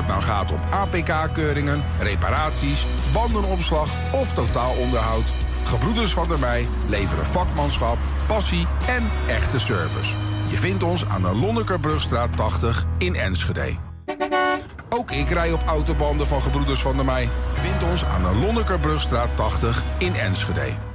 het nou gaat om APK-keuringen, reparaties, bandenopslag of totaalonderhoud... Gebroeders van der Mei leveren vakmanschap, passie en echte service. Je vindt ons aan de Lonnekerbrugstraat 80 in Enschede. Ook ik rij op autobanden van Gebroeders van der Mei. Vind ons aan de Lonnekerbrugstraat 80 in Enschede.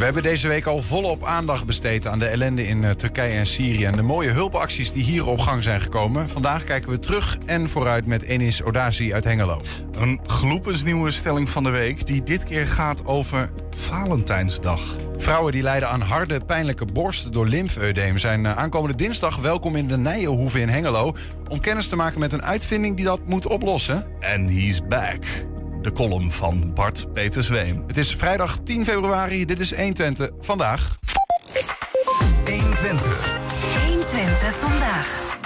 We hebben deze week al volop aandacht besteed aan de ellende in eh, Turkije en Syrië en de mooie hulpacties die hier op gang zijn gekomen. Vandaag kijken we terug en vooruit met Enis Odazi uit Hengelo. Een gloepensnieuwe stelling van de week die dit keer gaat over Valentijnsdag. Vrouwen die lijden aan harde, pijnlijke borsten door lymfeudeem zijn eh, aankomende dinsdag welkom in de Nijenhoeve in Hengelo om kennis te maken met een uitvinding die dat moet oplossen. En he's back de column van Bart Peter Zweem. Het is vrijdag 10 februari. Dit is 120 vandaag. 120. 120 vandaag.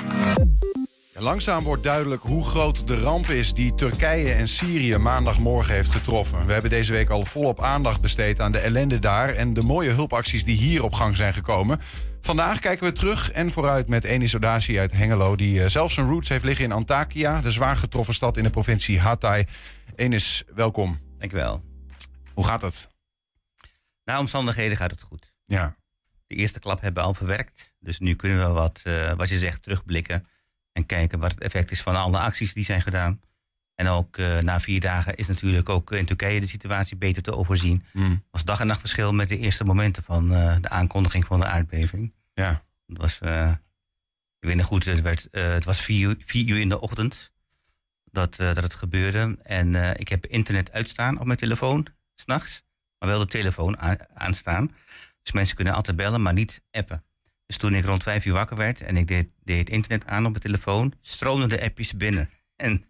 Langzaam wordt duidelijk hoe groot de ramp is die Turkije en Syrië maandagmorgen heeft getroffen. We hebben deze week al volop aandacht besteed aan de ellende daar en de mooie hulpacties die hier op gang zijn gekomen. Vandaag kijken we terug en vooruit met Enis Odaci uit Hengelo, die eh, zelfs zijn roots heeft liggen in Antakya, de zwaar getroffen stad in de provincie Hatay. Enis, welkom. Dankjewel. Hoe gaat het? Na omstandigheden gaat het goed. Ja. De eerste klap hebben we al verwerkt. Dus nu kunnen we wat, uh, wat je zegt, terugblikken. En kijken wat het effect is van alle acties die zijn gedaan. En ook uh, na vier dagen is natuurlijk ook in Turkije de situatie beter te overzien. Mm. was dag en nacht verschil met de eerste momenten van uh, de aankondiging van de aardbeving. Ja. Het was, ik weet nog goed, het, werd, het was vier uur, vier uur in de ochtend dat, dat het gebeurde. En ik heb internet uitstaan op mijn telefoon, s'nachts. Maar wel de telefoon aanstaan. Dus mensen kunnen altijd bellen, maar niet appen. Dus toen ik rond vijf uur wakker werd en ik deed, deed internet aan op mijn telefoon, stroomden de appjes binnen. En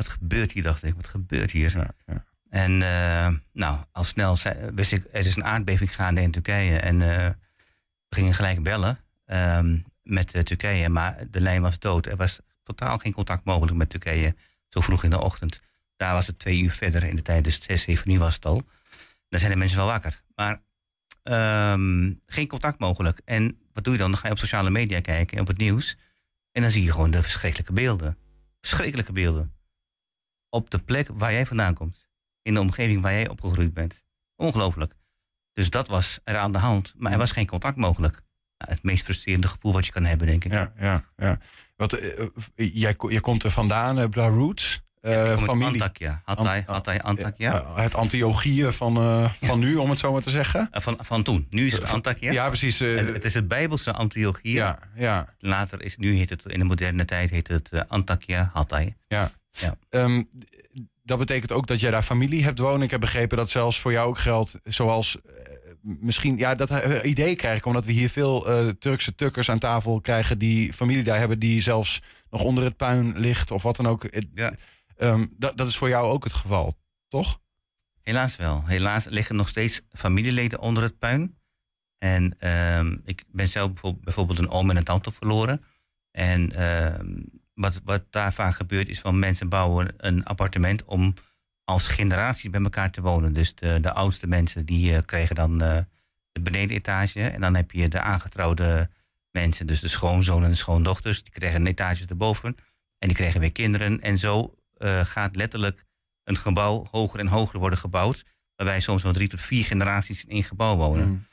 wat gebeurt hier, dacht ik, wat gebeurt hier? Ja, ja. En uh, nou, al snel zei, wist ik, er is een aardbeving gaande in Turkije. En we gingen gelijk bellen um, met Turkije, maar de lijn was dood. Er was totaal geen contact mogelijk met Turkije. Zo vroeg in de ochtend. Daar was het twee uur verder in de tijd, dus zes, zeven uur was het al. Dan zijn de mensen wel wakker. Maar um, geen contact mogelijk. En wat doe je dan? Dan ga je op sociale media kijken en op het nieuws. En dan zie je gewoon de verschrikkelijke beelden. Verschrikkelijke beelden. Op de plek waar jij vandaan komt. In de omgeving waar jij opgegroeid bent. Ongelooflijk. Dus dat was er aan de hand. Maar er was geen contact mogelijk. Nou, het meest frustrerende gevoel wat je kan hebben, denk ik. Ja, ja, ja. Wat, uh, jij, jij komt er vandaan, uh, Bla Roots. Uh, ja, familie. Antakya. Hatay, Hatay, Antakya. het Antiochieën van, van nu, om het zo maar te zeggen. van, van toen. Nu is het Antakya. Ja, precies. het is het Bijbelse Antiochieën. Ja, ja. Later is, nu heet het, in de moderne tijd heet het Antakya, Hatay. Ja. Ja. Um, dat betekent ook dat jij daar familie hebt wonen. Ik heb begrepen dat zelfs voor jou ook geldt, zoals misschien, ja, dat idee krijg ik, omdat we hier veel uh, Turkse tukkers aan tafel krijgen die familie daar hebben, die zelfs nog onder het puin ligt of wat dan ook. Ja. Um, dat, dat is voor jou ook het geval, toch? Helaas wel. Helaas liggen nog steeds familieleden onder het puin. En um, ik ben zelf bijvoorbeeld een oom en een tante verloren. En um, wat, wat daar vaak gebeurt is van mensen bouwen een appartement om als generaties bij elkaar te wonen. Dus de, de oudste mensen die uh, kregen dan uh, de benedenetage. En dan heb je de aangetrouwde mensen, dus de schoonzonen en de schoondochters. Die kregen een etage erboven. En die kregen weer kinderen. En zo uh, gaat letterlijk een gebouw hoger en hoger worden gebouwd. Waarbij soms wel drie tot vier generaties in één gebouw wonen. Mm.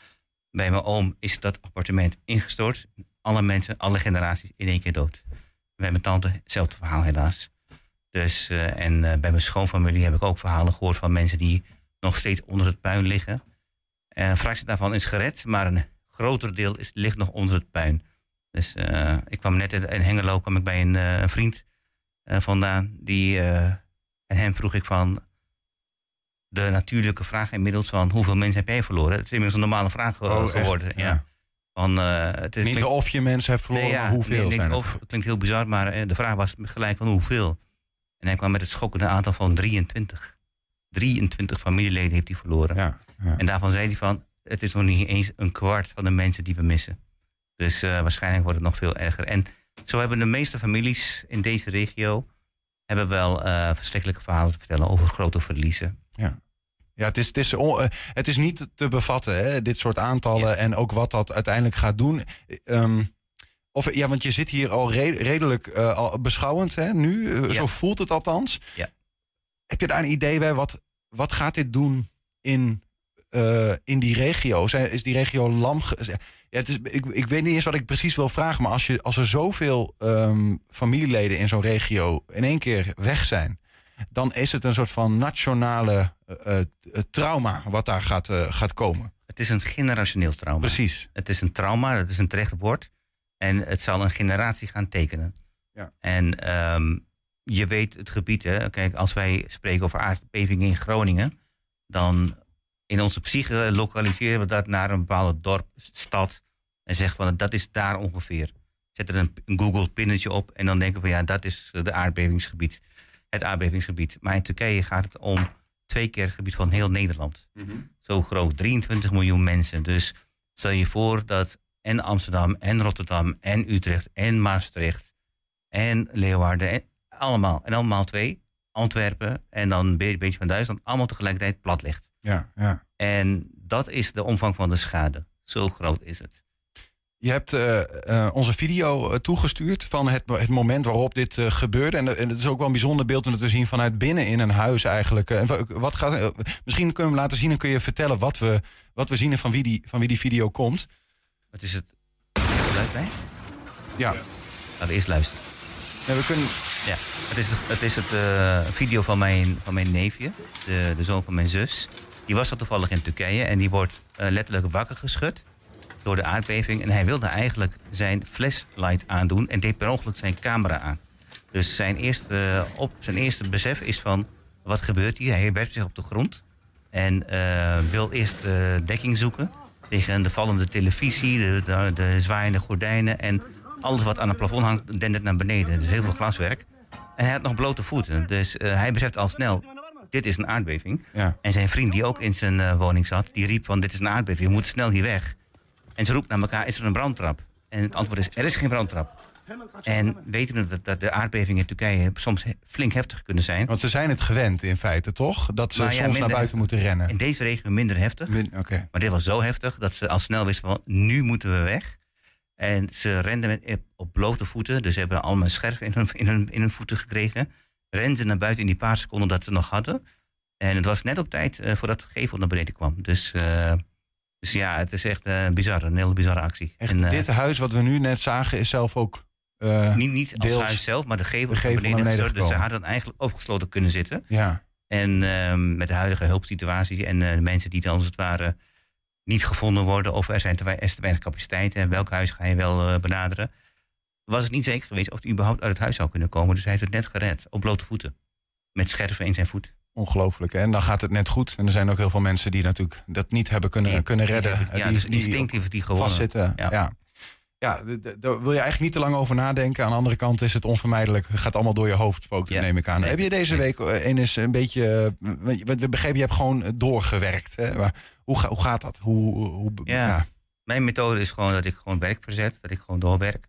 Bij mijn oom is dat appartement ingestort. Alle mensen, alle generaties in één keer dood. Bij mijn tante, hetzelfde verhaal helaas. Dus, uh, en uh, bij mijn schoonfamilie heb ik ook verhalen gehoord van mensen die nog steeds onder het puin liggen. Uh, een fractie daarvan is gered, maar een groter deel is, ligt nog onder het puin. Dus ik kwam net in Hengelo, kwam ik bij een, een vriend vandaan. Die, en hem vroeg ik van de natuurlijke vraag inmiddels van hoeveel mensen heb jij verloren? Het is inmiddels een normale vraag oh, geworden. Ja. ja. Van, het niet klinkt, of je mensen hebt verloren, nee, ja, maar hoeveel nee, zijn of, het? klinkt heel bizar, maar de vraag was gelijk van hoeveel. En hij kwam met het schokkende aantal van 23. 23 familieleden heeft hij verloren. Ja, ja. En daarvan zei hij van, het is nog niet eens een kwart van de mensen die we missen. Dus uh, waarschijnlijk wordt het nog veel erger. En zo hebben de meeste families in deze regio hebben wel eh, verschrikkelijke verhalen te vertellen over grote verliezen. Ja. Ja, het is, het, is, on- eh, het is niet te bevatten, hè, dit soort aantallen Ja. en ook wat dat uiteindelijk gaat doen. Ehm, of, ja, want je zit hier al re- redelijk eh, al beschouwend hè, nu, eh, Ja. zo voelt het althans. Ja. Heb je daar een idee bij, wat, wat gaat dit doen in, in die regio? Zijn, is die regio lam? ja, het is, ik, ik weet niet eens wat ik precies wil vragen, maar als, je, als er zoveel ehm, familieleden in zo'n regio in één keer weg zijn, dan is het een soort van nationale eh, eh, trauma wat daar gaat, eh, gaat komen. Het is een generationeel trauma. Precies. Het is een trauma, dat is een terecht woord. En het zal een generatie gaan tekenen. Ja. En ehm, je weet het gebied, hè. Kijk, als wij spreken over aardbevingen in Groningen... dan in onze psyche lokaliseren we dat naar een bepaalde dorp, stad... en zeggen van, dat is daar ongeveer. Zet er een, een Google-pinnetje op en dan denken we... ja, dat is de aardbevingsgebied, het aardbevingsgebied. Maar in Turkije gaat het om twee keer het gebied van heel Nederland zo groot, 23 miljoen mensen. Dus stel je voor dat en Amsterdam en Rotterdam en Utrecht en Maastricht en Leeuwarden, en allemaal, en allemaal twee, Antwerpen en dan een be- beetje van Duitsland, allemaal tegelijkertijd plat ligt. Ja, ja. En dat is de omvang van de schade. Zo groot is het. Je hebt eh, eh, onze video eh, toegestuurd van het, het moment waarop dit gebeurde. En, en het is ook wel een bijzonder beeld om het te zien vanuit binnen in een huis eigenlijk. En wa- wat gaat, misschien kunnen we hem laten zien en kun je vertellen wat we, wat we zien en van wie, die, van wie die video komt. Wat is het? Geluid bij? Ja, Laten we eerst luisteren. Ja, we kunnen, Ja, het is, het is het video van mijn, van mijn neefje, de, de zoon van mijn zus. Die was al toevallig in Turkije en die wordt letterlijk wakker geschud door de aardbeving. En hij wilde eigenlijk zijn flashlight aandoen en deed per ongeluk zijn camera aan. Dus zijn eerste, eh, op, zijn eerste besef is van, wat gebeurt hier? Hij werpt zich op de grond en eh, wil eerst eh, dekking zoeken tegen de vallende televisie, de, de, de zwaaiende gordijnen en alles wat aan het plafond hangt, dendert naar beneden. Dus heel veel glaswerk. En hij had nog blote voeten. Dus hij beseft al snel, dit is een aardbeving. ja. En zijn vriend die ook in zijn woning zat, die riep van dit is een aardbeving, we moeten snel hier weg. En ze roept naar elkaar, is er een brandtrap? En het antwoord is, er is geen brandtrap. En weten we dat, dat de aardbevingen in Turkije soms flink heftig kunnen zijn. Want ze zijn het gewend in feite, toch? Dat ze ja, soms naar buiten moeten rennen. In deze regio minder heftig. Min- Oké. Maar dit was zo heftig dat ze al snel wisten van nu moeten we weg. En ze renden met, op blote voeten. Dus ze hebben allemaal scherf in hun, in, hun, in hun voeten gekregen. Renden naar buiten in die paar seconden dat ze nog hadden. En het was net op tijd eh, voordat de gevel naar beneden kwam. Dus, eh, dus ja, het is echt eh bizar. Een hele bizarre actie. Echt, en, eh, dit huis wat we nu net zagen is zelf ook... eh, niet, niet als huis zelf, maar de gevel, de gevel beneden. Dus ze hadden eigenlijk opgesloten kunnen zitten. ja, En ehm, met de huidige hulpsituatie en de mensen die dan als het ware niet gevonden worden of er, zijn te, te weinig capaciteit en welk huis ga je wel benaderen, was het niet zeker geweest of hij überhaupt uit het huis zou kunnen komen. Dus hij heeft het net gered, op blote voeten. Met scherven in zijn voet. Ongelooflijk. hè? En dan gaat het net goed. En er zijn ook heel veel mensen die natuurlijk dat niet hebben kunnen, kunnen redden. Ja, die, dus die instinctief die gewonnen. vastzitten. Ja. Ja. Daar wil je eigenlijk niet te lang over nadenken. Aan de andere kant is het onvermijdelijk. Het gaat allemaal door je hoofd spoken, Ja, neem ik aan. Heb je deze week eh, een eens een beetje... eh, we begrepen, je hebt gewoon eh, doorgewerkt. Hè? Maar hoe, ga- hoe gaat dat? Hoe, hoe, Ja. Mijn methode is gewoon dat ik gewoon werk verzet, dat ik gewoon doorwerk.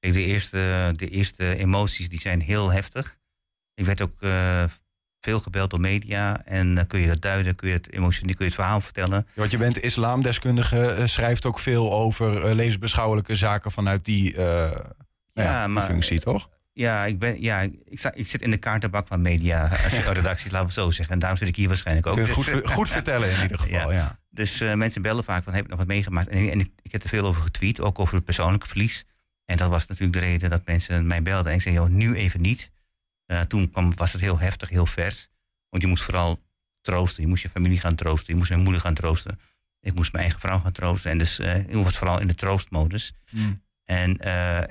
Kijk, de, eerste, de eerste emoties die zijn heel heftig. Ik werd ook eh, veel gebeld door media en dan kun je dat duiden, kun je het emotioneel, kun je het verhaal vertellen. Want je bent islamdeskundige, eh, schrijft ook veel over eh, levensbeschouwelijke zaken vanuit die, eh, nou ja, Ja, maar- functie, toch? Ja, ik, ben, ja ik, sta, ik zit in de kaartenbak van media, als je redactie, laten we het zo zeggen. En daarom zit ik hier waarschijnlijk ook. Kun je het goed, goed vertellen in ieder geval, ja. Dus eh, mensen bellen vaak van, heb je nog wat meegemaakt? En, en ik, ik heb er veel over getweet, ook over het persoonlijke verlies. En dat was natuurlijk de reden dat mensen mij belden. En ik zei, joh, nu even niet. Eh, toen kwam, was het heel heftig, heel vers. Want je moest vooral troosten. Je moest je familie gaan troosten. Je moest mijn moeder gaan troosten. Ik moest mijn eigen vrouw gaan troosten. En dus eh, ik was vooral in de troostmodus. Mm. En eh,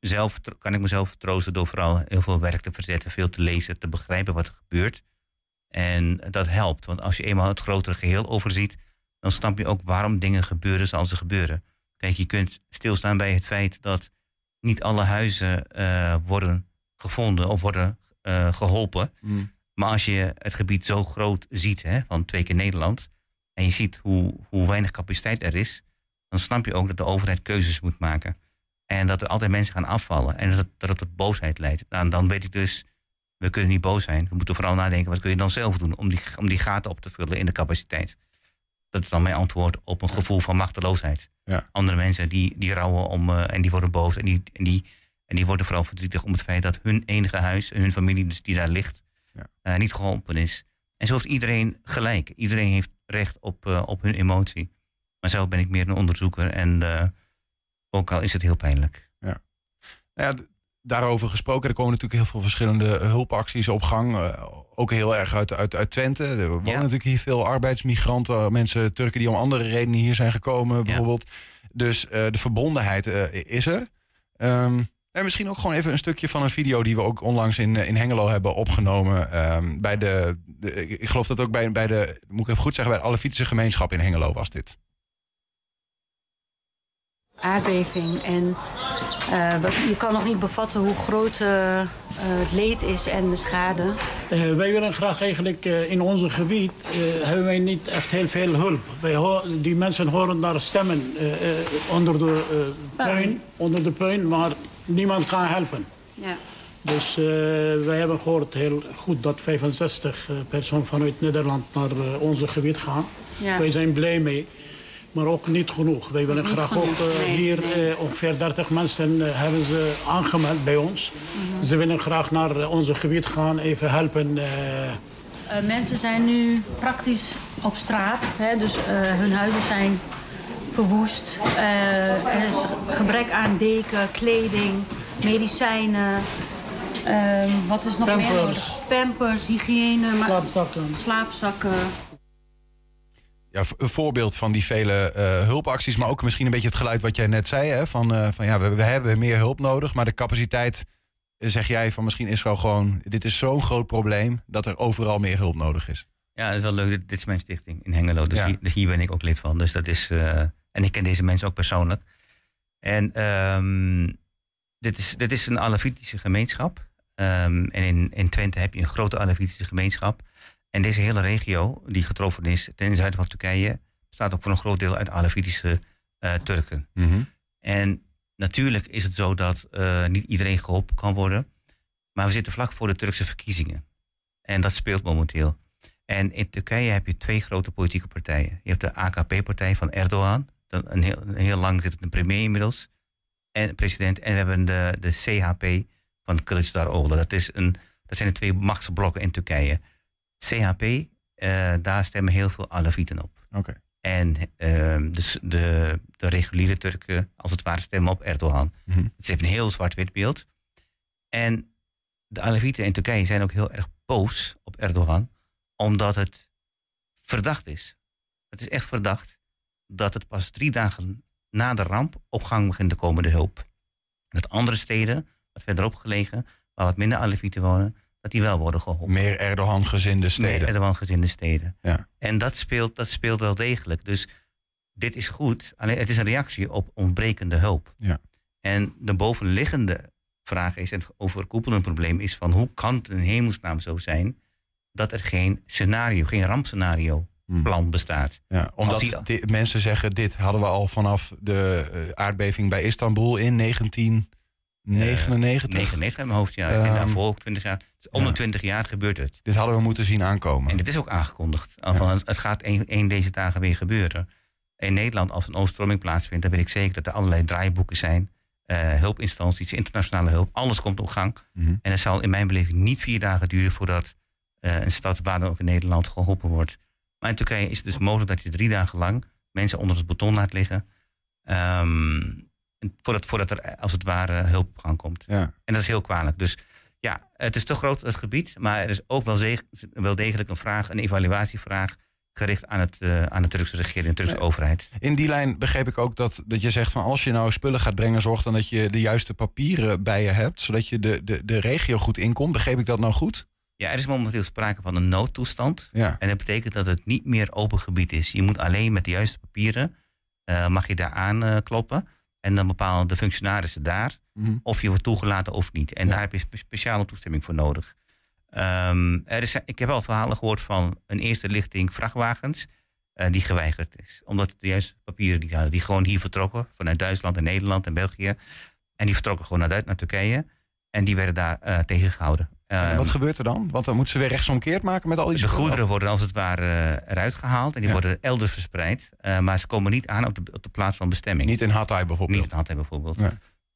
zelf kan ik mezelf troosten door vooral heel veel werk te verzetten, veel te lezen, te begrijpen wat er gebeurt. En dat helpt, want als je eenmaal het grotere geheel overziet, dan snap je ook waarom dingen gebeuren zoals ze gebeuren. Kijk, je kunt stilstaan bij het feit dat niet alle huizen worden gevonden of worden eh, geholpen. Mm. Maar als je het gebied zo groot ziet, hè, van twee keer Nederland, en je ziet hoe, hoe weinig capaciteit er is, dan snap je ook dat de overheid keuzes moet maken. En dat er altijd mensen gaan afvallen. En dat, dat het tot boosheid leidt. Nou, dan weet ik dus, we kunnen niet boos zijn. We moeten vooral nadenken, wat kun je dan zelf doen om die, om die gaten op te vullen in de capaciteit. Dat is dan mijn antwoord op een gevoel van machteloosheid. Ja. Andere mensen die, die rouwen om, eh, en die worden boos. En die, en, die, en die worden vooral verdrietig om het feit dat hun enige huis, en hun familie dus die daar ligt, Ja. eh, niet geholpen is. En zo heeft iedereen gelijk. Iedereen heeft recht op, eh, op hun emotie. Maar zelf ben ik meer een onderzoeker en eh, ook al is het heel pijnlijk. Nou ja, daarover gesproken, er komen natuurlijk heel veel verschillende hulpacties op gang. ook heel erg uit, uit, uit Twente. Er wonen Ja. natuurlijk hier veel arbeidsmigranten, mensen, Turken die om andere redenen hier zijn gekomen, bijvoorbeeld. Dus de verbondenheid is er. Ehm, en misschien ook gewoon even een stukje van een video die we ook onlangs in, eh, in Hengelo hebben opgenomen. Ehm, bij de, de- ik geloof dat ook bij, bij de, moet ik even goed zeggen, bij de Alevitische gemeenschap in Hengelo was dit. aardbeving. En eh, wat- je kan nog niet bevatten hoe groot eh, het leed is en de schade. Eh, wij willen graag eigenlijk eh, in onze gebied eh, hebben wij niet echt heel veel hulp. Wij ho- die mensen horen naar stemmen onder, de, puin, onder de puin, maar niemand kan helpen. Ja. Dus eh, wij hebben gehoord heel goed dat 65 eh, personen vanuit Nederland naar eh, onze gebied gaan. Ja. Wij zijn blij mee, maar ook niet genoeg. Wij willen graag genoeg, ook nee, hier nee. ongeveer 30 mensen hebben ze aangemeld bij ons. Mhm. Ze willen graag naar onze gebied gaan, even helpen. mensen zijn nu praktisch op straat. Hè, dus hun huizen zijn verwoest. Eh, er is gebrek aan deken, kleding, medicijnen. Ehm, wat is nog meer Pampers. nodig? Pampers, hygiëne, maar- slaapzakken. slaapzakken. ja, een voorbeeld van die vele eh, hulpacties, maar ook misschien een beetje het geluid wat jij net zei. Hè, van, eh, van ja, we, we hebben meer hulp nodig, maar de capaciteit, zeg jij van misschien is wel gewoon, dit is zo'n groot probleem dat er overal meer hulp nodig is. Ja, dat is wel leuk. Dit, dit is mijn stichting in Hengelo. Dus Ja. hier, hier ben ik ook lid van. Dus dat is, eh, en ik ken deze mensen ook persoonlijk. En ehm, dit, is, dit is een Alevitische gemeenschap. Ehm, en in, in Twente heb je een grote Alevitische gemeenschap. En deze hele regio, die getroffen is ten zuiden van Turkije, bestaat ook voor een groot deel uit Alevitische eh, Turken. En natuurlijk is het zo dat eh, niet iedereen geholpen kan worden. Maar we zitten vlak voor de Turkse verkiezingen. En dat speelt momenteel. En in Turkije heb je twee grote politieke partijen. Je hebt de AKP-partij van Erdogan. Een heel, een heel lang zit het een premier inmiddels. En president. En we hebben de, de CHP van Kılıçdaroğlu. Dat, is een, dat zijn de twee machtsblokken in Turkije. CHP, eh, daar stemmen heel veel Alevieten op. Oké. En ehm, de, de, de reguliere Turken, als het ware, stemmen op Erdogan. Mhm. Het is even een heel zwart-wit beeld. En de Alevieten in Turkije zijn ook heel erg boos op Erdogan, omdat het verdacht is. Het is echt verdacht dat het pas drie dagen na de ramp op gang begint te komen, de hulp. En dat andere steden, wat verderop gelegen, waar wat minder Alevieten wonen, dat die wel worden geholpen. Meer Erdogan-gezinde steden. Meer Erdogan-gezinde steden. Ja. En dat speelt, dat speelt wel degelijk. Dus dit is goed, alleen het is een reactie op ontbrekende hulp. Ja. En de bovenliggende vraag is, en het overkoepelende probleem is van hoe kan het in hemelsnaam zo zijn dat er geen scenario, geen rampscenario. Plan bestaat. Ja, omdat die- mensen zeggen, dit hadden we al vanaf de eh, aardbeving bij Istanbul in 1999. 99 in mijn hoofd, ja. Ehm, en daarvoor ook 20 jaar. Dus om ja. de 20 jaar gebeurt het. Dit hadden we moeten zien aankomen. En dit is ook aangekondigd. Al van, het- Het gaat een, een deze dagen weer gebeuren. In Nederland, als een overstroming plaatsvindt, dan weet ik zeker dat er allerlei draaiboeken zijn. eh, hulpinstanties, internationale hulp. Alles komt op gang. Mhm. En het zal in mijn beleving niet vier dagen duren voordat eh, een stad waar dan ook in Nederland geholpen wordt. Maar in Turkije is het dus mogelijk dat je drie dagen lang mensen onder het beton laat liggen. ehm, voordat, voordat er eh, als het ware hulp op gang komt. Ja. En dat is heel kwalijk. Dus ja, het is te groot het gebied, maar er is ook wel, wel degelijk een vraag, een evaluatievraag gericht aan, het, eh, aan de Turkse regering, de Turkse overheid. In die lijn begreep ik ook dat, dat je zegt van als je nou spullen gaat brengen, zorg dan dat je de juiste papieren bij je hebt, zodat je de, de, de regio goed inkomt. Begreep ik dat nou goed? Ja, er is momenteel sprake van een noodtoestand. Ja. En dat betekent dat het niet meer open gebied is. Je moet alleen met de juiste papieren, eh, mag je daar aan eh, kloppen. En dan bepalen de functionarissen daar Mhm. of je wordt toegelaten of niet. En Ja. daar heb je spe- speciale toestemming voor nodig. Ehm, er is, ik heb al verhalen gehoord van een eerste lichting vrachtwagens eh, die geweigerd is. Omdat de juiste papieren die hadden, die gewoon hier vertrokken vanuit Duitsland en Nederland en België. En die vertrokken gewoon naar, naar Turkije. En die werden daar uh, tegengehouden. En wat gebeurt er dan? Want dan moeten ze weer rechtsomkeerd maken met al die De goederen worden als het ware eh, eruit gehaald. En die worden elders verspreid. Uh, maar ze komen niet aan op de, op de plaats van bestemming. Niet in Hatay bijvoorbeeld? Niet in Hatay bijvoorbeeld.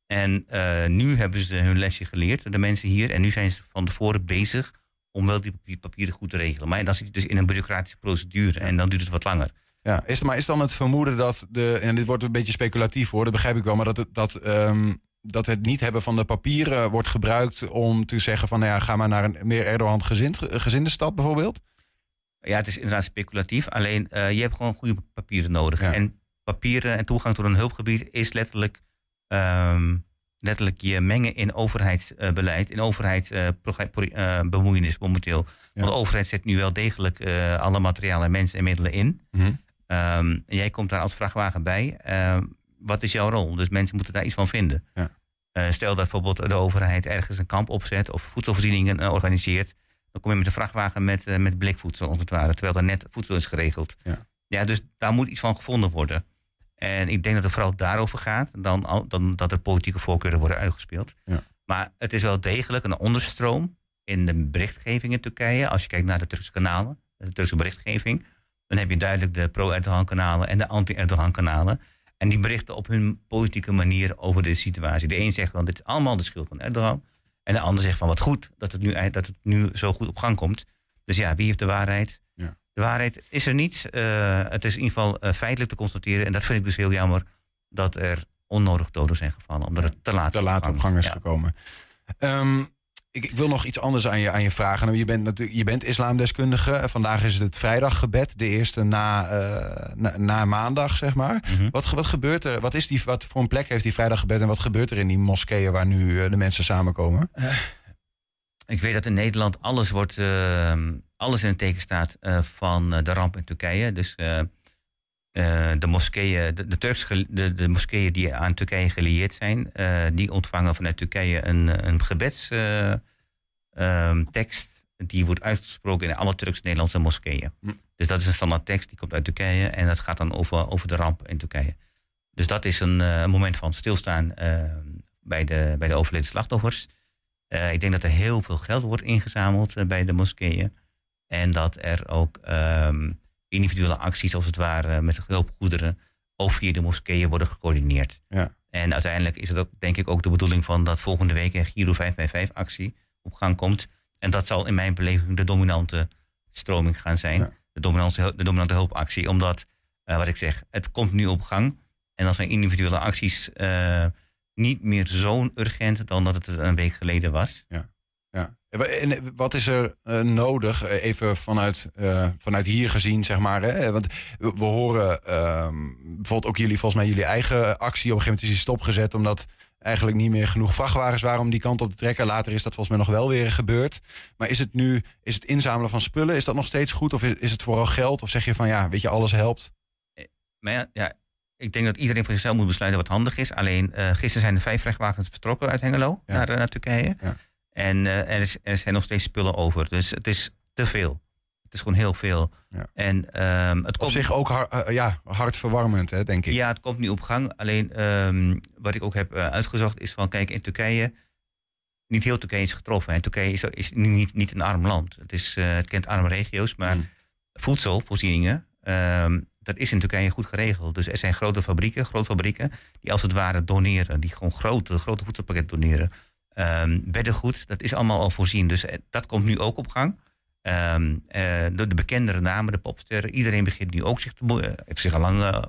En uh, nu hebben ze hun lesje geleerd, de mensen hier. En nu zijn ze van tevoren bezig om wel die papieren goed te regelen. Maar dan zit je dus in een bureaucratische procedure. En dan duurt het wat langer. Ja, is, maar is dan het vermoeden dat de. En dit wordt een beetje speculatief hoor, dat begrijp ik wel. Maar dat, dat um, dat het niet hebben van de papieren wordt gebruikt om te zeggen van nou ja, ga maar naar een meer Erdogan gezind, gezinde stad bijvoorbeeld? Ja, het is inderdaad speculatief. Alleen uh, je hebt gewoon goede papieren nodig. En papieren en toegang tot een hulpgebied is letterlijk, um, letterlijk je mengen in overheidsbeleid, in overheidsbemoeienis uh, momenteel. Ja. Want de overheid zet nu wel degelijk uh, alle materialen en mensen en middelen in. Mm -hmm. um, jij komt daar als vrachtwagen bij. Um, wat is jouw rol? Dus mensen moeten daar iets van vinden. Ja. Uh, stel dat bijvoorbeeld de overheid ergens een kamp opzet of voedselvoorzieningen uh, organiseert. Dan kom je met een vrachtwagen met, uh, met blikvoedsel, als het ware. Terwijl daar net voedsel is geregeld. Ja. ja, dus daar moet iets van gevonden worden. En ik denk dat het vooral daarover gaat, dan, dan dat er politieke voorkeuren worden uitgespeeld. Ja. Maar het is wel degelijk een onderstroom in de berichtgeving in Turkije. Als je kijkt naar de Turkse kanalen, de Turkse berichtgeving, dan heb je duidelijk de pro-Erdogan kanalen en de anti-Erdogan kanalen. En die berichten op hun politieke manier over de situatie. De een zegt van dit is allemaal de schuld van Erdogan. En de ander zegt van wat goed dat het nu, dat het nu zo goed op gang komt. Dus ja, wie heeft de waarheid? Ja. De waarheid is er niet. Uh, het is in ieder geval uh, feitelijk te constateren. En dat vind ik dus heel jammer dat er onnodig doden zijn gevallen. Omdat het te laat, te laat op gang is ja. gekomen. Um, ik, ik, wil nog iets anders aan je, aan je vragen. Nou, je, bent natuurlijk, je bent islamdeskundige. Vandaag is het het vrijdaggebed, de eerste na, uh, na, na, maandag, zeg maar. Mm -hmm. wat, wat gebeurt er? Wat, is die, wat voor een plek heeft die vrijdaggebed en wat gebeurt er in die moskeeën waar nu uh, de mensen samenkomen? Uh, ik weet dat in Nederland alles, wordt, alles in het teken staat van de ramp in Turkije. Dus de moskeeën, de, de, Turks, de, de moskeeën die aan Turkije gelieerd zijn, die ontvangen vanuit Turkije een, een gebeds um, tekst die wordt uitgesproken in alle Turks-Nederlandse moskeeën. Hm. Dus dat is een standaard tekst, die komt uit Turkije en dat gaat dan over, over de ramp in Turkije. Dus dat is een moment van stilstaan uh, bij, de, bij de overleden slachtoffers. Ik denk dat er heel veel geld wordt ingezameld bij de moskeeën. En dat er ook um, individuele acties, als het ware, met hulpgoederen, ook via de moskeeën worden gecoördineerd. Ja. En uiteindelijk is het ook, denk ik, ook de bedoeling van dat volgende week een Giro 5x5 actie op gang komt. En dat zal in mijn beleving de dominante stroming gaan zijn. De, dominante, de dominante hulpactie. Omdat, uh, wat ik zeg, het komt nu op gang. En als zijn individuele acties uh, niet meer zo urgent dan dat het een week geleden was. Ja. En wat is er uh, nodig, even vanuit, uh, vanuit hier gezien, zeg maar? Hè? Want we, horen uh, bijvoorbeeld ook jullie, volgens mij jullie eigen actie. Op een gegeven moment is die stopgezet omdat eigenlijk niet meer genoeg vrachtwagens waren om die kant op te trekken. Later is dat volgens mij nog wel weer gebeurd. Maar is het nu, is het inzamelen van spullen, is dat nog steeds goed? Of is, is het vooral geld? Of zeg je van ja, weet je, alles helpt? Maar ja, ja ik denk dat iedereen voor zichzelf moet besluiten wat handig is. Alleen gisteren zijn er vijf vrachtwagens vertrokken uit Hengelo ja. naar, naar Turkije. Ja. En uh, er, is, er zijn nog steeds spullen over. Dus het is te veel. Het is gewoon heel veel. Ja. En, um, het komt op zich ook hard, uh, ja, hartverwarmend, hè, denk ik. Ja, het komt nu op gang. Alleen um, wat ik ook heb uh, uitgezocht is van, kijk, in Turkije, niet heel Turkije is getroffen. En Turkije is, is niet, niet een arm land. Het, is, uh, het kent arme regio's, maar mm. voedselvoorzieningen, um, dat is in Turkije goed geregeld. Dus er zijn grote fabrieken, grote fabrieken, die als het ware doneren, die gewoon grote, grote voedselpakketten doneren. Um, beddengoed, dat is allemaal al voorzien. Dus dat komt nu ook op gang. Um, uh, de, de bekendere namen, de popsterren. Iedereen begint nu ook zich te uh, heeft zich al lang uh,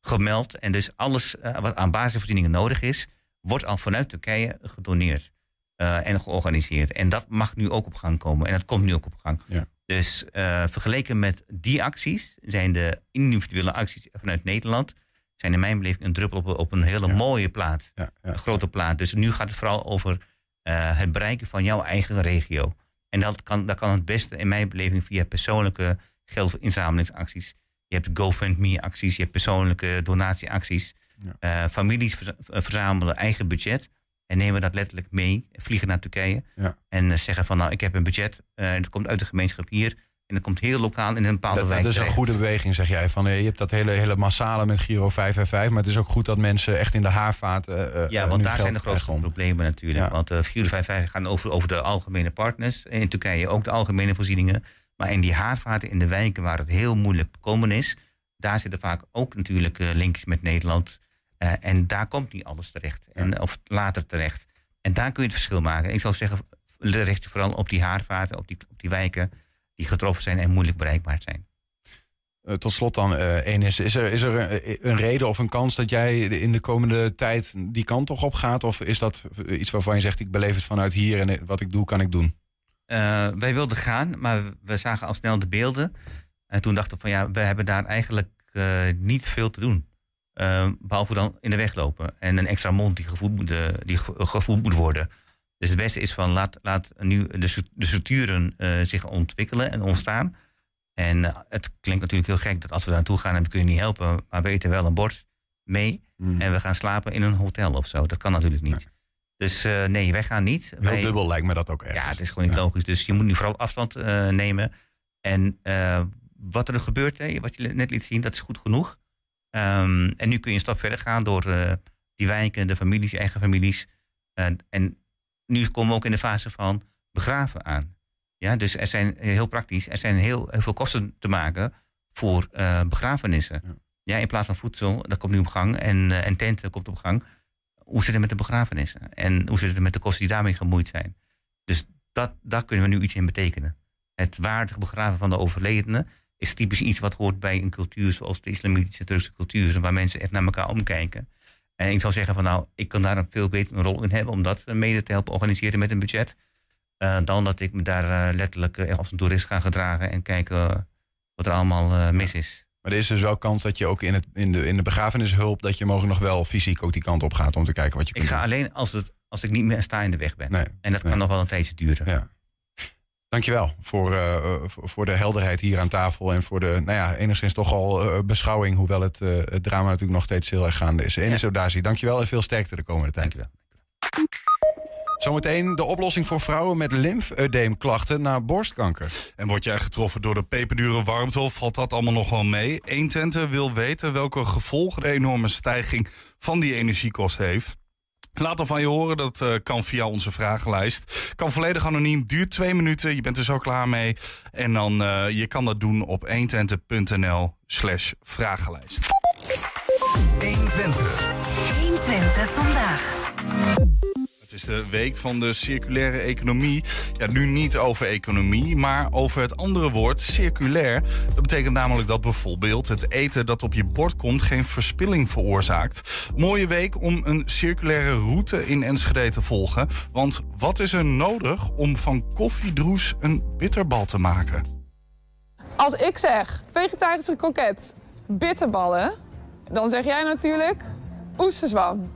gemeld. En dus alles wat aan basisvoorzieningen nodig is, wordt al vanuit Turkije gedoneerd en georganiseerd. En dat mag nu ook op gang komen. En dat komt nu ook op gang. Ja. Dus vergeleken met die acties zijn de individuele acties vanuit Nederland zijn in mijn beleving een druppel op, op een hele ja. mooie plaat. Ja, een grote plaat. Dus nu gaat het vooral over het bereiken van jouw eigen regio. En dat kan, dat kan het beste in mijn beleving via persoonlijke geldinzamelingsacties. Je hebt GoFundMe-acties, je hebt persoonlijke donatieacties. Uh, families verzamelen eigen budget en nemen dat letterlijk mee, vliegen naar Turkije en uh, zeggen van nou ik heb een budget, dat komt uit de gemeenschap hier, En dat komt heel lokaal in een bepaalde Dat, wijk dat is een goede beweging, zeg jij. Van, eh, je hebt dat hele, hele massale met Giro 5 en 5. Maar het is ook goed dat mensen echt in de haarvaten. eh, Ja, eh, want nu daar geld zijn de grootste om- problemen natuurlijk. Ja. Want uh, 455 gaan over, over de algemene partners. In Turkije ook de algemene voorzieningen. Maar in die haarvaten in de wijken waar het heel moeilijk te komen is... daar zitten vaak ook natuurlijk linkjes met Nederland. En daar komt niet alles terecht. En, of later terecht. En daar kun je het verschil maken. Ik zou zeggen, richt je vooral op die haarvaten, op die, op die wijken... die getroffen zijn en moeilijk bereikbaar zijn. Eh, tot slot dan, eh Enis, is er, is er een, een reden of een kans dat jij in de komende tijd die kant toch op gaat? Of is dat iets waarvan je zegt, ik beleef het vanuit hier en wat ik doe, kan ik doen? Uh, wij wilden gaan, maar we zagen al snel de beelden. En toen dachten we van ja, we hebben daar eigenlijk uh, niet veel te doen. Uh, behalve dan in de weg lopen. En een extra mond die gevoed moet, uh, die gevoed moet worden. Dus het beste is van laat, laat nu de, de structuren zich ontwikkelen en ontstaan. En uh, het klinkt natuurlijk heel gek dat als we daar naartoe gaan en we kunnen niet helpen, maar we eten wel een bord mee Mm. en we gaan slapen in een hotel of zo. Dat kan natuurlijk niet. Dus uh, nee, wij gaan niet. Heel wij, dubbel lijkt me dat ook echt. Ja, het is gewoon niet ja. logisch. Dus je moet nu vooral afstand nemen. En wat er gebeurt, hè, wat je net liet zien, dat is goed genoeg. Um, en nu kun je een stap verder gaan door die wijken, de families, je eigen families. en nu komen we ook in de fase van begraven aan. Ja, dus er zijn heel praktisch, er zijn heel, heel veel kosten te maken voor uh, begrafenissen. Ja. ja. in plaats van voedsel, dat komt nu op gang, en, uh, en tenten komt op gang. Hoe zit het met de begrafenissen? En hoe zit het met de kosten die daarmee gemoeid zijn? Dus dat, daar kunnen we nu iets in betekenen. Het waardig begraven van de overledene is typisch iets wat hoort bij een cultuur zoals de islamitische Turkse cultuur, waar mensen echt naar elkaar omkijken. En ik zou zeggen van nou, ik kan daar een veel betere rol in hebben om dat mede te helpen organiseren met een budget. Uh, dan dat ik me daar uh, letterlijk uh, als een toerist ga gedragen en kijken wat er allemaal mis is. Maar er is dus wel kans dat je ook in, het, in, de, in de begrafenishulp... dat je mogelijk nog wel fysiek ook die kant op gaat om te kijken wat je ik kunt ga doen. alleen als, het, als ik niet meer sta in de weg ben. Nee, en dat nee. kan nog wel een tijdje duren. Ja. Dankjewel voor, uh, voor de helderheid hier aan tafel... en voor de, nou ja, enigszins toch al uh, beschouwing... hoewel het, uh, het drama natuurlijk nog steeds heel erg gaande is. Enes ja. Odazi, dankjewel en veel sterkte de komende tijd. Dankjewel. Zometeen de oplossing voor vrouwen met lymfedeemklachten na borstkanker. En word jij getroffen door de peperdure warmte of valt dat allemaal nog wel mee? Eentente wil weten welke gevolgen de enorme stijging van die energiekosten heeft. Laat dan van je horen, dat uh, kan via onze vragenlijst. Kan volledig anoniem, duurt twee minuten, je bent er zo klaar mee. En dan, uh, je kan dat doen op 120.nl slash vragenlijst. 120. 120 vandaag. Is de week van de circulaire economie. Ja, nu niet over economie, maar over het andere woord, circulair. Dat betekent namelijk dat bijvoorbeeld het eten dat op je bord komt geen verspilling veroorzaakt. Mooie week om een circulaire route in Enschede te volgen. Want wat is er nodig om van koffiedroes een bitterbal te maken? Als ik zeg vegetarische kroket, bitterballen, dan zeg jij natuurlijk oesterzwam.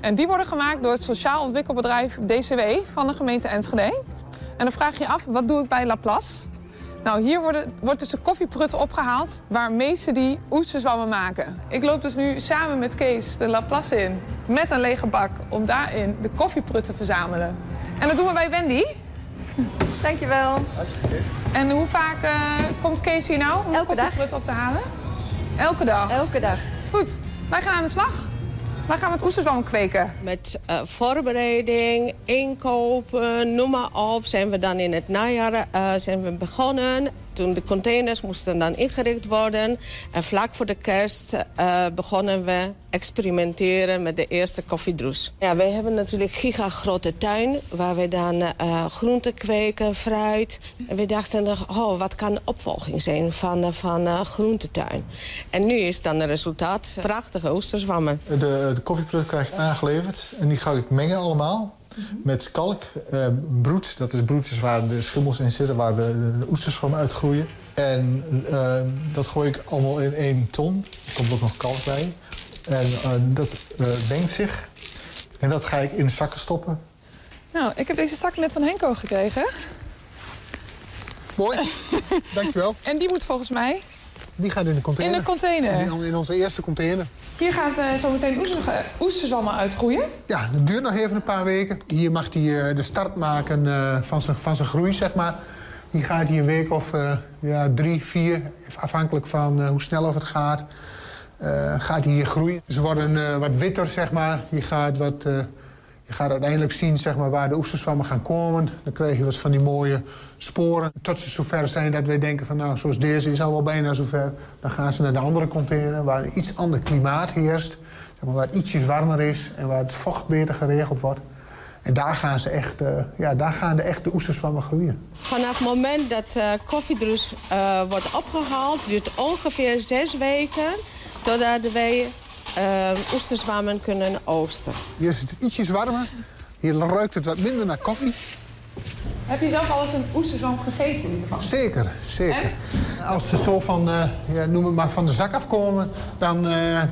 En die worden gemaakt door het sociaal ontwikkelbedrijf DCW van de gemeente Enschede. En dan vraag je je af, wat doe ik bij Laplace? Nou, hier worden, wordt dus de koffieprutten opgehaald waarmee ze die oesterzwammen maken. Ik loop dus nu samen met Kees de Laplace in met een lege bak om daarin de koffieprutten te verzamelen. En dat doen we bij Wendy. Dankjewel. En hoe vaak uh, komt Kees hier nou om Elke de koffieprutten op te halen? Elke dag? Elke dag. Goed, wij gaan aan de slag. Waar gaan we het oesterzwam kweken? Met uh, voorbereiding, inkopen, noem maar op. Zijn we dan in het najaar uh, zijn we begonnen. Toen de containers moesten dan ingericht worden. En vlak voor de kerst uh, begonnen we experimenteren met de eerste koffiedroes. Ja, wij hebben natuurlijk gigagrote tuin waar we dan uh, groenten kweken, fruit. En we dachten, oh, wat kan de opvolging zijn van, van uh, groentetuin? En nu is dan het resultaat prachtige oesterzwammen. De, de koffieprut krijg ik aangeleverd en die ga ik mengen allemaal. Met kalk, uh, broed, dat is broedjes waar de schimmels in zitten, waar de, de oesters van uitgroeien. En uh, dat gooi ik allemaal in één ton. Er komt ook nog kalk bij. En uh, dat mengt zich. En dat ga ik in zakken stoppen. Nou, ik heb deze zak net van Henko gekregen. Mooi, dankjewel. En die moet volgens mij... Die gaat in de container. In de container? In, in onze eerste container. Hier gaat uh, zo meteen oesterzwammen uitgroeien? Ja, dat duurt nog even een paar weken. Hier mag hij uh, de start maken van zijn groei, zeg maar. Die gaat hier een week of eh, ja, drie, vier, afhankelijk van eh, hoe snel of het gaat, eh, gaat die hier groeien. Ze worden eh, wat witter, zeg maar. Je gaat, wat, eh, je gaat uiteindelijk zien zeg maar, waar de oesterzwammen gaan komen. Dan krijg je wat van die mooie sporen. Tot ze zover zijn dat wij denken van nou, zoals deze is al wel bijna zover. Dan gaan ze naar de andere container waar een iets ander klimaat heerst. Zeg maar, waar het ietsjes warmer is en waar het vocht beter geregeld wordt. En daar gaan, ze echt, eh, ja, daar gaan de echte oesterzwammen groeien. Vanaf het moment dat uh, koffiedroes uh, wordt opgehaald... duurt ongeveer zes weken totdat wij uh, oesterzwammen kunnen oogsten. Hier is het ietsjes warmer. Hier ruikt het wat minder naar koffie. Heb je zelf al eens een oesterzwam gegeten in ieder geval? Zeker, zeker. Als ze zo van, uh, ja, noem het maar, van de zak afkomen, dan, uh,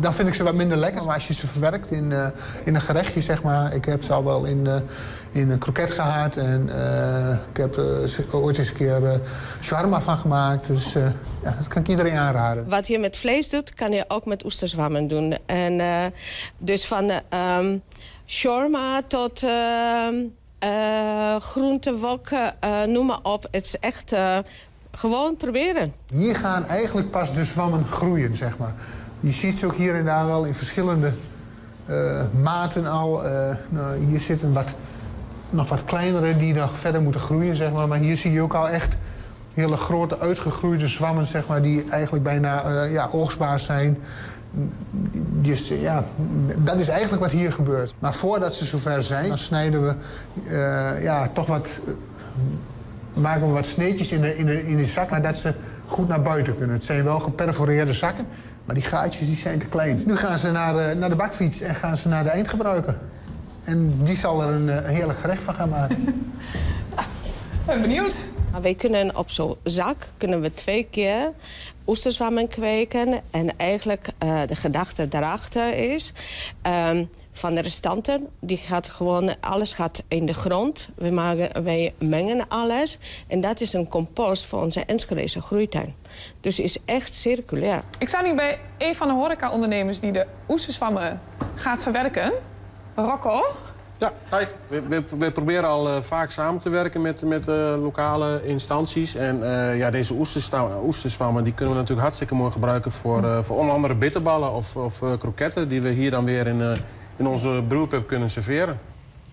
dan vind ik ze wat minder lekker. Maar als je ze verwerkt in, uh, in een gerechtje, zeg maar. Ik heb ze al wel in, in een kroket gehad. En ik heb er ooit eens een keer shawarma van gemaakt. Dus ja, dat kan ik iedereen aanraden. Wat je met vlees doet, kan je ook met oesterzwammen doen. En dus van um, shawarma tot... Uh, groente, wokken, uh, noem maar op. Het is echt uh, gewoon proberen. Hier gaan eigenlijk pas de zwammen groeien, zeg maar. Je ziet ze ook hier en daar wel in verschillende maten al. Nou, hier zitten wat, nog wat kleinere die nog verder moeten groeien, zeg maar. Maar hier zie je ook al echt hele grote uitgegroeide zwammen, zeg maar... die eigenlijk bijna ja, oogstbaar zijn. Dus ja, dat is eigenlijk wat hier gebeurt. Maar voordat ze zover zijn, dan snijden we uh, ja, toch wat. Uh, maken we wat sneetjes in de, in, de, in de zakken, dat ze goed naar buiten kunnen. Het zijn wel geperforeerde zakken, maar die gaatjes die zijn te klein. Nu gaan ze naar de, naar de bakfiets en gaan ze naar de eindgebruiker. En die zal er een, een heerlijk gerecht van gaan maken. ben benieuwd. Wij kunnen op zo'n zak kunnen we twee keer oesterzwammen kweken. En eigenlijk uh, de gedachte daarachter is... Um, van de restanten, die gaat gewoon, alles gaat in de grond. We maken, wij mengen alles. En dat is een compost voor onze Enschedeze groeituin. Dus is echt circulair. Ik sta nu bij een van de horeca-ondernemers die de oesterzwammen gaat verwerken. Rocco. Ja. We, we, we, proberen al uh, vaak samen te werken met, met uh, lokale instanties. En uh, ja, deze oesterzwammen die kunnen we natuurlijk hartstikke mooi gebruiken... voor, voor onder andere bitterballen of, of kroketten... die we hier dan weer in, in onze brewpub kunnen serveren.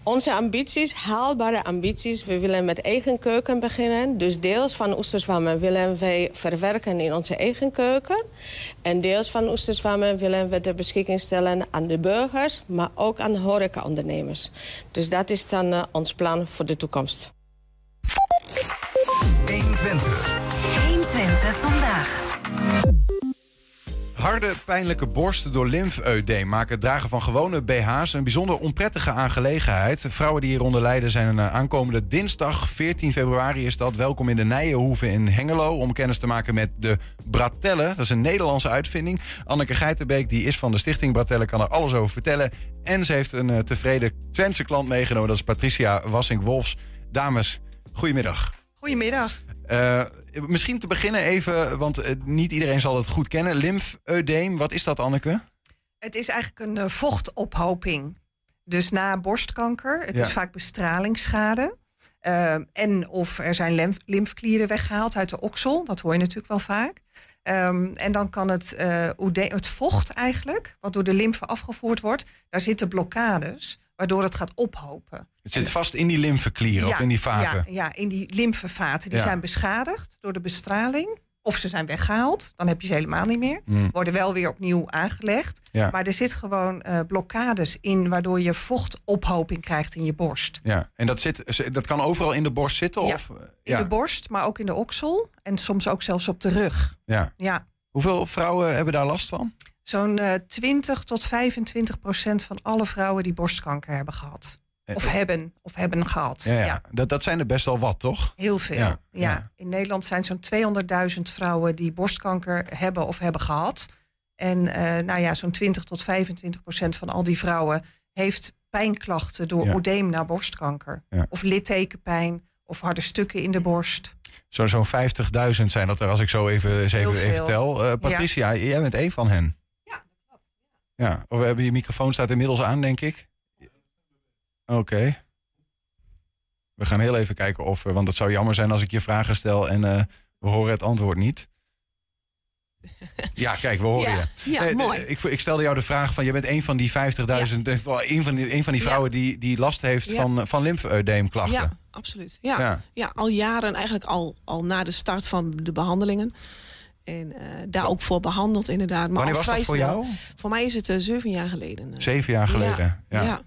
Onze ambities, haalbare ambities. We willen met eigen keuken beginnen. Dus deels van oesterzwammen willen wij verwerken in onze eigen keuken. En deels van oesterzwammen willen we ter beschikking stellen aan de burgers... maar ook aan horecaondernemers. Dus dat is dan uh, ons plan voor de toekomst. 120. 120 Harde, pijnlijke borsten door lymfeudeem maken het dragen van gewone BH's een bijzonder onprettige aangelegenheid. Vrouwen die hieronder lijden zijn een aankomende dinsdag 14 februari is dat. Welkom in de Nijenhoeve in Hengelo om kennis te maken met de Bratelle. Dat is een Nederlandse uitvinding. Anneke Geitenbeek die is van de stichting Bratelle kan er alles over vertellen. En ze heeft een uh, tevreden Twentse klant meegenomen. Dat is Patricia Wassink-Wolfs. Dames, goedemiddag. Goedemiddag. Uh, misschien te beginnen even, want uh, niet iedereen zal het goed kennen. Lymfeudeem, wat is dat Anneke? Het is eigenlijk een uh, vochtophoping. Dus na borstkanker, het ja. is vaak bestralingsschade. en of er zijn lymf lymfklieren weggehaald uit de oksel, dat hoor je natuurlijk wel vaak. Um, en dan kan het, het vocht eigenlijk, wat door de lymfe afgevoerd wordt, daar zitten blokkades waardoor het gaat ophopen. Het zit vast in die lymfeklieren ja, of in die vaten? Ja, ja in die lymfevaten. Die ja. zijn beschadigd door de bestraling. Of ze zijn weggehaald, dan heb je ze helemaal niet meer. Mm. Worden wel weer opnieuw aangelegd. Maar er zit gewoon uh, blokkades in... waardoor je vochtophoping krijgt in je borst. Ja, en dat, zit, dat kan overal in de borst zitten? Of, in de borst, maar ook in de oksel. En soms ook zelfs op de rug. Ja. ja. Hoeveel vrouwen hebben daar last van? Zo'n uh, 20 tot 25 procent van alle vrouwen die borstkanker hebben gehad. Of hebben, of hebben gehad. Ja, ja. ja. Dat, dat zijn er best wel wat, toch? Heel veel. Ja, ja. In Nederland zijn zo'n 200.000 vrouwen die borstkanker hebben of hebben gehad. En uh, nou ja, zo'n 20 tot 25 procent van al die vrouwen heeft pijnklachten door ja. oedeem na borstkanker. Of littekenpijn of harde stukken in de borst. Zo'n zo 50.000 zijn dat er, als ik zo even, eens even, even tel. Uh, Patricia, jij bent één van hen. Ja, of we hebben je microfoon staat inmiddels aan, denk ik. Oké. Okay. We gaan heel even kijken of... eh, want het zou jammer zijn als ik je vragen stel en eh, we horen het antwoord niet. Ja, kijk, we horen Ja, je. ja, Nee, mooi. Ik, ik stelde jou de vraag van... je bent een van die 50.000... eh, wel een van die, een van die Ja. vrouwen die, die last heeft van, van lymfedeemklachten. Ja, absoluut. Ja. Ja. Al jaren, eigenlijk al, al na de start van de behandelingen. En eh, daar ook voor behandeld, inderdaad. Maar Wanneer was dat voor jou? Voor mij is het eh, zeven jaar geleden. eh. Zeven jaar geleden. Ja.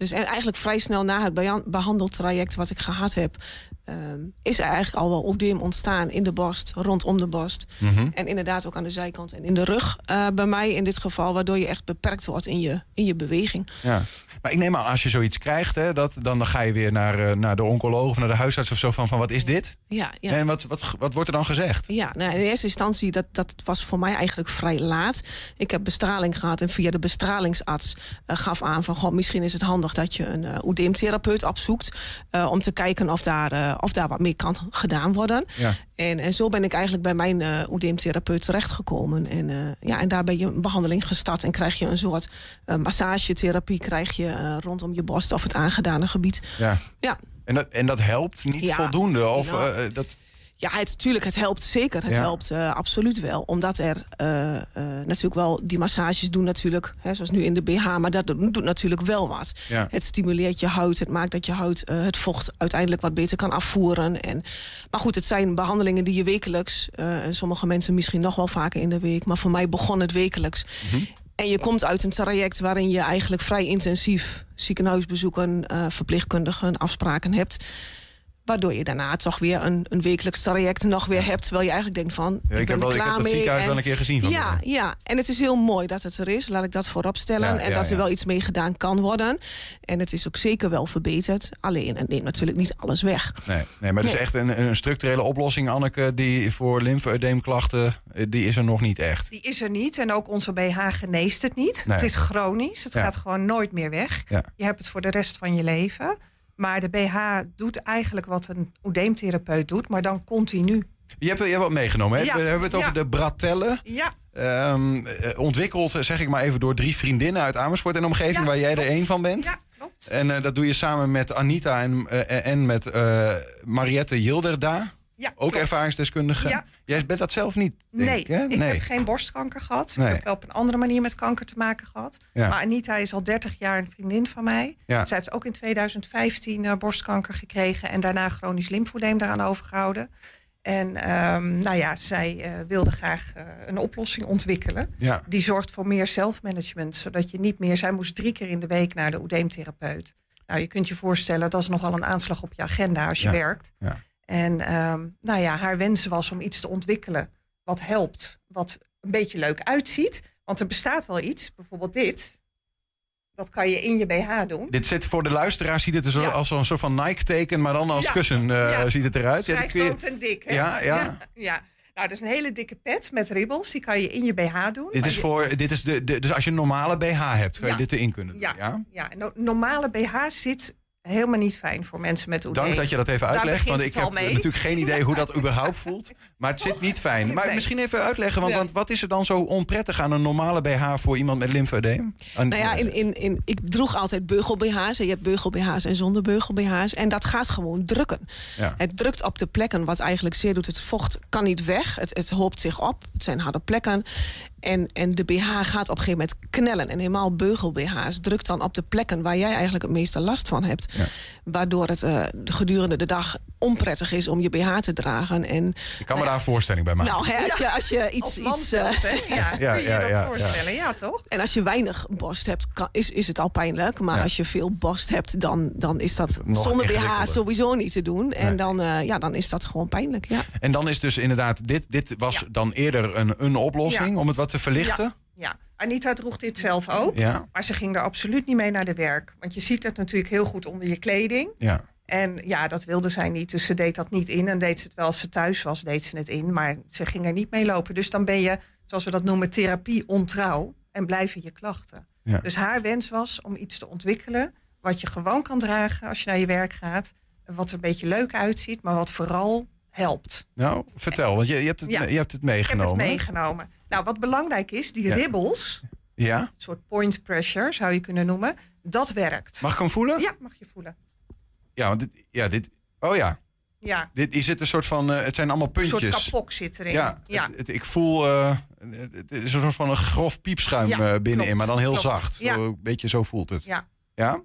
Dus en eigenlijk vrij snel na het behan- behandeltraject wat ik gehad heb, ehm, is er eigenlijk al wel oedeem ontstaan in de borst, rondom de borst. Mhm. En inderdaad ook aan de zijkant en in de rug eh, bij mij in dit geval, waardoor je echt beperkt wordt in je, in je beweging. Ja. Maar ik neem aan, als je zoiets krijgt, hè, dat, dan, dan ga je weer naar, eh, naar de oncoloog of naar de huisarts of zo van, van wat is dit? Ja, ja. En wat, wat, wat wordt er dan gezegd? Ja, nou, in eerste instantie, dat, dat was voor mij eigenlijk vrij laat. Ik heb bestraling gehad en via de bestralingsarts eh, gaf aan van... Goh, misschien is het handig dat je een uh, oedeemtherapeut opzoekt... om te kijken of daar, eh, of daar wat mee kan gedaan worden. Ja. En, en zo ben ik eigenlijk bij mijn uh, oedeemtherapeut terechtgekomen. En, uh, ja, en daar ben je een behandeling gestart en krijg je een soort massagetherapie... krijg je rondom je borst of het aangedane gebied. Ja. ja. En, dat, en dat helpt niet Ja. voldoende? Of, eh, dat... Ja, het, tuurlijk, het helpt zeker. Het Ja. helpt eh, absoluut wel. Omdat er eh, eh, natuurlijk wel, die massages doen natuurlijk, hè, zoals nu in de BH, maar dat doet, natuurlijk wel wat. Ja. Het stimuleert je huid, het maakt dat je huid het vocht uiteindelijk wat beter kan afvoeren. En, maar goed, het zijn behandelingen die je wekelijks, en sommige mensen misschien nog wel vaker in de week, maar voor mij begon het wekelijks. En je komt uit een traject waarin je eigenlijk vrij intensief ziekenhuisbezoeken, verpleegkundigen, afspraken hebt. Waardoor je daarna toch weer een, een wekelijks traject nog weer hebt. Terwijl je eigenlijk denkt van, Ja, ik ik ben heb wel- er ik klaar heb mee. ziekenhuis wel een keer gezien van Ja, ja, en het is heel mooi dat het er is. Laat ik dat voorop stellen. Ja, en ja, dat er ja. wel iets mee gedaan kan worden. En het is ook zeker wel verbeterd. Alleen, het neemt natuurlijk niet alles weg. Nee, nee, maar het is echt een, een structurele oplossing, Anneke, die voor lymfedeemklachten, eh, die is er nog niet echt. Die is er niet en ook onze BH geneest het niet. Nee. Het is chronisch, het Ja. gaat gewoon nooit meer weg. Ja. Je hebt het voor de rest van je leven. Maar de BH doet eigenlijk wat een oedeemtherapeut doet, maar dan continu. Je hebt, je hebt wat meegenomen, hè? Ja, We hebben het over ja. de bratellen. Ja, Ehm, eh, ontwikkeld, eh, zeg ik maar even, door drie vriendinnen uit Amersfoort en omgeving, Ja, waar jij er één van bent. ja klopt. En eh, dat doe je samen met Anita en, en met eh, Mariette Jilderda. Ja, Ook klopt. ervaringsdeskundige. Ja, Jij bent dat zelf niet, denk Nee, ik, hè? ik heb geen borstkanker gehad. Nee. Ik heb wel op een andere manier met kanker te maken gehad. Ja. Maar Anita is al 30 jaar een vriendin van mij. Ja. Zij heeft ook in 2015 eh, borstkanker gekregen en daarna chronisch lymfoedeem daaraan overgehouden. En ehm, nou ja, zij eh, wilde graag eh, een oplossing ontwikkelen. Ja. Die zorgt voor meer zelfmanagement, zodat je niet meer. Zij moest drie keer in de week naar de oedeemtherapeut. Nou, je kunt je voorstellen, dat is nogal een aanslag op je agenda als je Ja. werkt. Ja. En ehm, nou ja, haar wens was om iets te ontwikkelen wat helpt, wat een beetje leuk uitziet. Want er bestaat wel iets, bijvoorbeeld dit. Dat kan je in je BH doen. Dit zit voor de luisteraar, ziet het er zo, Ja. als zo'n soort van Nike-teken, maar dan als Ja. kussen eh, Ja. ziet het eruit. Ja, Vrij groot en dik, hè? Ja, ja. ja. Nou, dat is een hele dikke pet met ribbels. Die kan je in je BH doen. Dit is je- voor, dit is de, de, dus als je een normale BH hebt, kan je dit erin kunnen doen. Ja, Ja? ja. no- normale BH zit helemaal niet fijn voor mensen met oedeem. Dank dat je dat even uitlegt, want ik heb mee. natuurlijk geen idee hoe dat überhaupt voelt. Maar het zit niet fijn. Maar Nee. misschien even uitleggen, want, Ja. want wat is er dan zo onprettig aan een normale BH voor iemand met lymfedeem? Aan- Nou ja, in, in, in, ik droeg altijd beugel-BH's. En je hebt beugel-BH's en zonder beugel-BH's. En dat gaat gewoon drukken. Ja. Het drukt op de plekken wat eigenlijk zeer doet. Het vocht kan niet weg. Het, het hoopt zich op. Het zijn harde plekken. En, en de BH gaat op een gegeven moment knellen. En helemaal beugel-BH's drukt dan op de plekken... waar jij eigenlijk het meeste last van hebt. Ja. Waardoor het eh, gedurende de dag onprettig is om je BH te dragen. En, Ik kan me daar een voorstelling bij maken. nou, hè, als, je, als je iets... Iets eh, zelfs, hè? Ja, Ja, kun je ja, je dat ja, ja. voorstellen? Ja, toch? En als je weinig borst hebt, kan, is, is het al pijnlijk. Maar Ja. als je veel borst hebt, dan, dan is dat Nog zonder BH sowieso niet te doen. En Nee. dan, eh, ja, dan is dat gewoon pijnlijk. Ja. En dan is dus inderdaad, dit, dit was Ja. dan eerder een, een oplossing Ja. om het wat te verlichten. Ja, ja. Anita droeg dit zelf ook. Ja. Maar ze ging er absoluut niet mee naar de werk. Want je ziet het natuurlijk heel goed onder je kleding. Ja. En ja, dat wilde zij niet. Dus ze deed dat niet in. En deed ze het wel als ze thuis was, deed ze het in. Maar ze ging er niet mee lopen. Dus dan ben je, zoals we dat noemen, therapie ontrouw. En blijven je klachten. Ja. Dus haar wens was om iets te ontwikkelen. Wat je gewoon kan dragen als je naar je werk gaat. Wat er een beetje leuk uitziet, maar wat vooral helpt. Nou, vertel, want je, je, hebt, het, Ja. je hebt het Ik heb meegenomen. het meegenomen. Nou, wat belangrijk is, die Ja. ribbels, Ja? een soort point pressure zou je kunnen noemen, dat werkt. Mag ik hem voelen? Ja, mag je voelen. Ja, want dit, ja, dit, oh ja. Ja, Dit is het een soort van, eh, het zijn allemaal een puntjes. soort kapok zit erin. Ja, ja. Het, het- ik voel, eh, het is een soort van een grof piepschuim Ja, eh, binnenin, klopt, maar dan heel klopt. zacht. Ja. Zo, een beetje zo voelt het. Ja. Ja?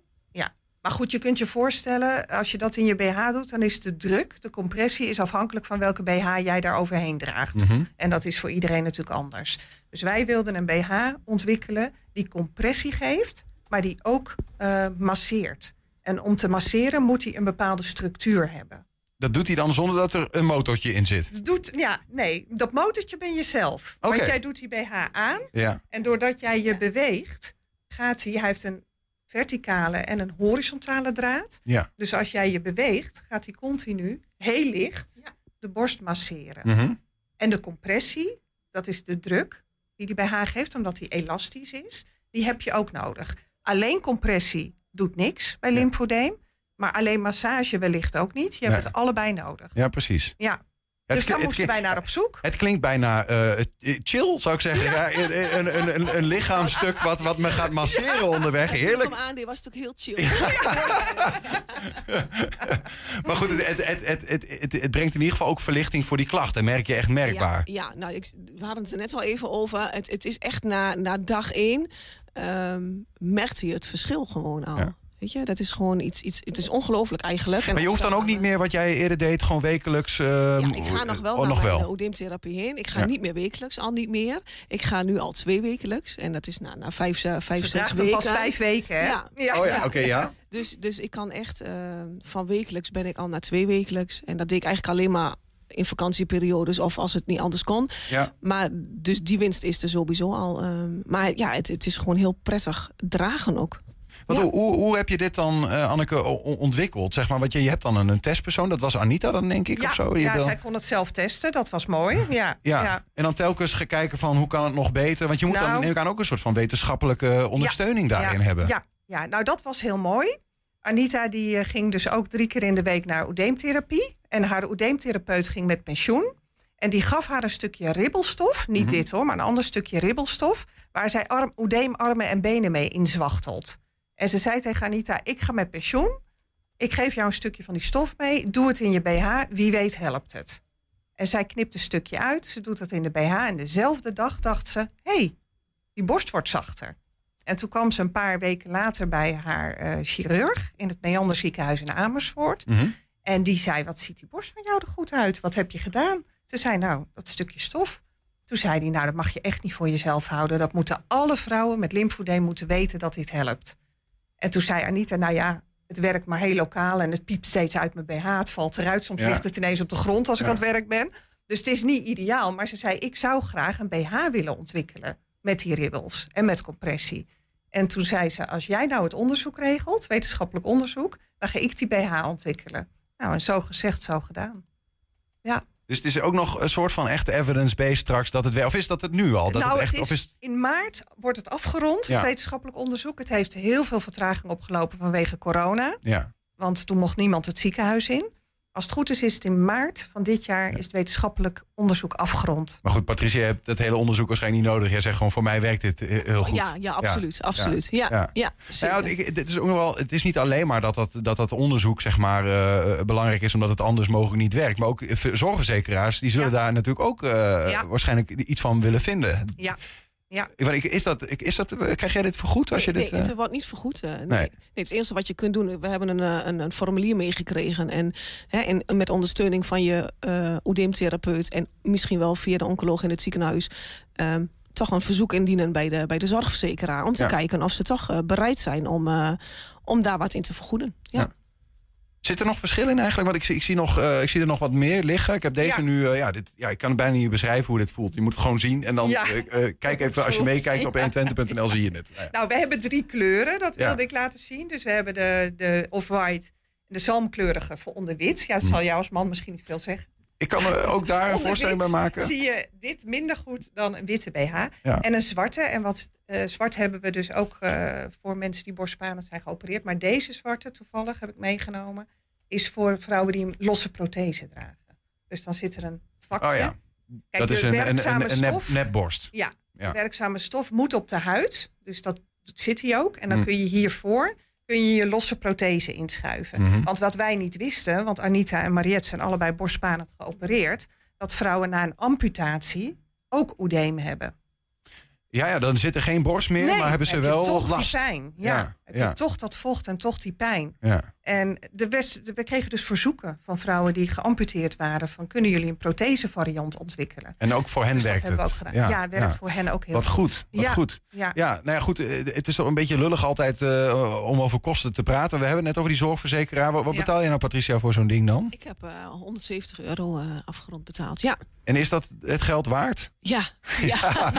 Maar goed, je kunt je voorstellen, als je dat in je BH doet, dan is de druk, de compressie, is afhankelijk van welke BH jij daar overheen draagt. Mhm. En dat is voor iedereen natuurlijk anders. Dus wij wilden een BH ontwikkelen die compressie geeft, maar die ook eh, masseert. En om te masseren moet hij een bepaalde structuur hebben. Dat doet hij dan zonder dat er een motortje in zit. Het doet, ja, nee, dat motortje ben je zelf. Want jij doet die BH aan. Ja. En doordat jij je beweegt, gaat hij, hij heeft een verticale en een horizontale draad. Ja. Dus als jij je beweegt, gaat hij continu heel licht de borst masseren. Mhm. En de compressie, dat is de druk die die BH geeft, omdat die elastisch is, die heb je ook nodig. Alleen compressie doet niks bij lymfodeem, maar alleen massage wellicht ook niet. Je hebt Nee. het allebei nodig. Ja, precies. Ja. Het dus daar het moesten wij naar op zoek. Het klinkt bijna eh, eh, chill, zou ik zeggen. Ja. een, een, een, een, een lichaamstuk wat, wat me gaat masseren onderweg. Toen ik Heerlijk. hem aandee was het ook heel chill. Maar goed, het, het, het, het, het, het, het brengt in ieder geval ook verlichting voor die klachten. Merk je echt merkbaar. Ja, ja nou, ik, we hadden het er net al even over. Het, het is echt na, na dag één ehm merkte je het verschil gewoon al. Weet je, dat is gewoon iets, iets het is ongelooflijk eigenlijk. En Maar je hoeft dan ook niet meer wat jij eerder deed, gewoon wekelijks. eh, Ja, ik ga nog wel oh, naar nog wel. eh, oedeemtherapie heen. Ik ga Ja. niet meer wekelijks, al niet meer. Ik ga nu al twee wekelijks. En dat is na, na vijf, eh, vijf Ze zes weken. pas vijf weken, hè? Ja. Ja. Oh ja, oké, ja. Dus, dus ik kan echt, eh, van wekelijks ben ik al naar twee wekelijks. En dat deed ik eigenlijk alleen maar in vakantieperiodes of als het niet anders kon. Ja. Maar dus die winst is er sowieso al. ehm, maar ja, het, het is gewoon heel prettig dragen ook. Want hoe, hoe, hoe heb je dit dan, eh, Anneke, ontwikkeld? Zeg maar, want je, je hebt dan een, een testpersoon, dat was Anita dan, denk ik, Ja, of zo? Je ja wil- zij kon het zelf testen. Dat was mooi. Ja, ja. ja. en dan telkens gaan kijken van hoe kan het nog beter? Want je moet dan Nou- neem ik aan ook een soort van wetenschappelijke ondersteuning Ja, daarin hebben. Ja, ja, nou dat was heel mooi. Anita die eh, ging dus ook drie keer in de week naar oedeemtherapie. En haar oedeemtherapeut ging met pensioen. En die gaf haar een stukje ribbelstof. Niet Mhm. dit hoor, maar een ander stukje ribbelstof. Waar zij arm, oedeemarmen en benen mee inzwachtelt. En ze zei tegen Anita, ik ga met pensioen. Ik geef jou een stukje van die stof mee. Doe het in je BH. Wie weet helpt het. En zij knipt een stukje uit. Ze doet dat in de BH. En dezelfde dag dacht ze, hé, hey, die borst wordt zachter. En toen kwam ze een paar weken later bij haar eh, chirurg in het Meander ziekenhuis in Amersfoort. Mhm. En die zei, wat ziet die borst van jou er goed uit? Wat heb je gedaan? Ze zei, nou, dat stukje stof. Toen zei hij, nou, dat mag je echt niet voor jezelf houden. Dat moeten alle vrouwen met lymfoedeem moeten weten dat dit helpt. En toen zei Anita, nou ja, het werkt maar heel lokaal... en het piept steeds uit mijn BH, het valt eruit. Soms Ja. ligt het ineens op de grond als ik Ja. aan het werk ben. Dus het is niet ideaal. Maar ze zei, ik zou graag een BH willen ontwikkelen... met die ribbels en met compressie. En toen zei ze, als jij nou het onderzoek regelt... wetenschappelijk onderzoek, dan ga ik die BH ontwikkelen. Nou, en zo gezegd, zo gedaan. Ja. Dus het is ook nog een soort van echte evidence-based straks dat het wel. Of is dat het nu al? Dat nou, het echt, het is, of is, in maart wordt het afgerond, Ja. het wetenschappelijk onderzoek. Het heeft heel veel vertraging opgelopen vanwege corona. ja. Want toen mocht niemand het ziekenhuis in. Als het goed is, is het in maart van dit jaar is het wetenschappelijk onderzoek afgerond. Maar goed, Patricia, je hebt dat hele onderzoek waarschijnlijk niet nodig. Jij zegt gewoon, voor mij werkt dit eh, heel goed. Ja, ja, absoluut, absoluut. Ja, ja, Nou zeker. ja, ik, dit is ook wel, het is niet alleen maar dat dat, dat, dat onderzoek zeg maar, eh, belangrijk is... omdat het anders mogelijk niet werkt. Maar ook zorgverzekeraars die zullen daar natuurlijk ook eh, Ja. waarschijnlijk iets van willen vinden. Ja. Ja. Is dat, is dat, krijg jij dit vergoed als je nee, dit... nee, eh, het wordt niet vergoed. eh, nee. Nee. Nee. het eerste wat je kunt doen, we hebben een, eh, een, een formulier meegekregen. En, hè, en met ondersteuning van je uh, oedeemtherapeut en misschien wel via de oncoloog in het ziekenhuis. ehm, toch een verzoek indienen bij de, bij de zorgverzekeraar. Om te Ja. kijken of ze toch bereid zijn om, om daar wat in te vergoeden. Ja. Zit er nog verschil in eigenlijk? Want ik, zie- ik, zie nog, eh, ik zie er nog wat meer liggen. Ik heb deze Ja. nu... eh, ja, dit, ja, ik kan het bijna niet beschrijven hoe dit voelt. Je moet het gewoon zien. En dan Ja. eh, kijk even, als je meekijkt op Ja. 120.nl zie je het. Nou, we hebben drie kleuren, dat wilde ik laten zien. Dus we hebben de, de off-white, de zalmkleurige voor onder wit. Ja, dat Hm. zal jou als man misschien niet veel zeggen. Ik kan er ook daar een voorstelling bij maken. zie je dit minder goed dan een witte BH. Ja. En een zwarte. En wat eh, zwart hebben we dus ook eh, voor mensen die borstspanend zijn geopereerd. Maar deze zwarte, toevallig heb ik meegenomen, is voor vrouwen die een losse prothese dragen. Dus dan zit er een vakje. Oh ja. Kijk, dat is een, werkzame een, een stof. nepborst. Ja, werkzame stof moet op de huid. Dus dat zit hij ook. En dan Hm. kun je hiervoor kun je je losse prothese inschuiven. Mhm. Want wat wij niet wisten, want Anita en Mariette zijn allebei borstspanend geopereerd, dat vrouwen na een amputatie ook oedeem hebben. Ja, ja, dan zit er geen borst meer, Nee, maar hebben ze wel toch last. die pijn. Ja, Ja, heb ja. je toch dat vocht en toch die pijn. Ja. En de west, we kregen dus verzoeken van vrouwen die geamputeerd waren... van kunnen jullie een prothesevariant ontwikkelen? En ook voor hen Dus dat werkt hebben het. we ook gedaan. Ja, het werkt voor hen ook heel wat goed. goed. Wat Ja, goed. ja. ja, nou ja, goed. eh, Het is toch een beetje lullig altijd eh, om over kosten te praten. We hebben het net over die zorgverzekeraar. Wat, wat Ja. betaal je nou, Patricia, voor zo'n ding dan? Ik heb eh, 170 euro eh, afgerond betaald. Ja. En is dat het geld waard? Ja. Ja.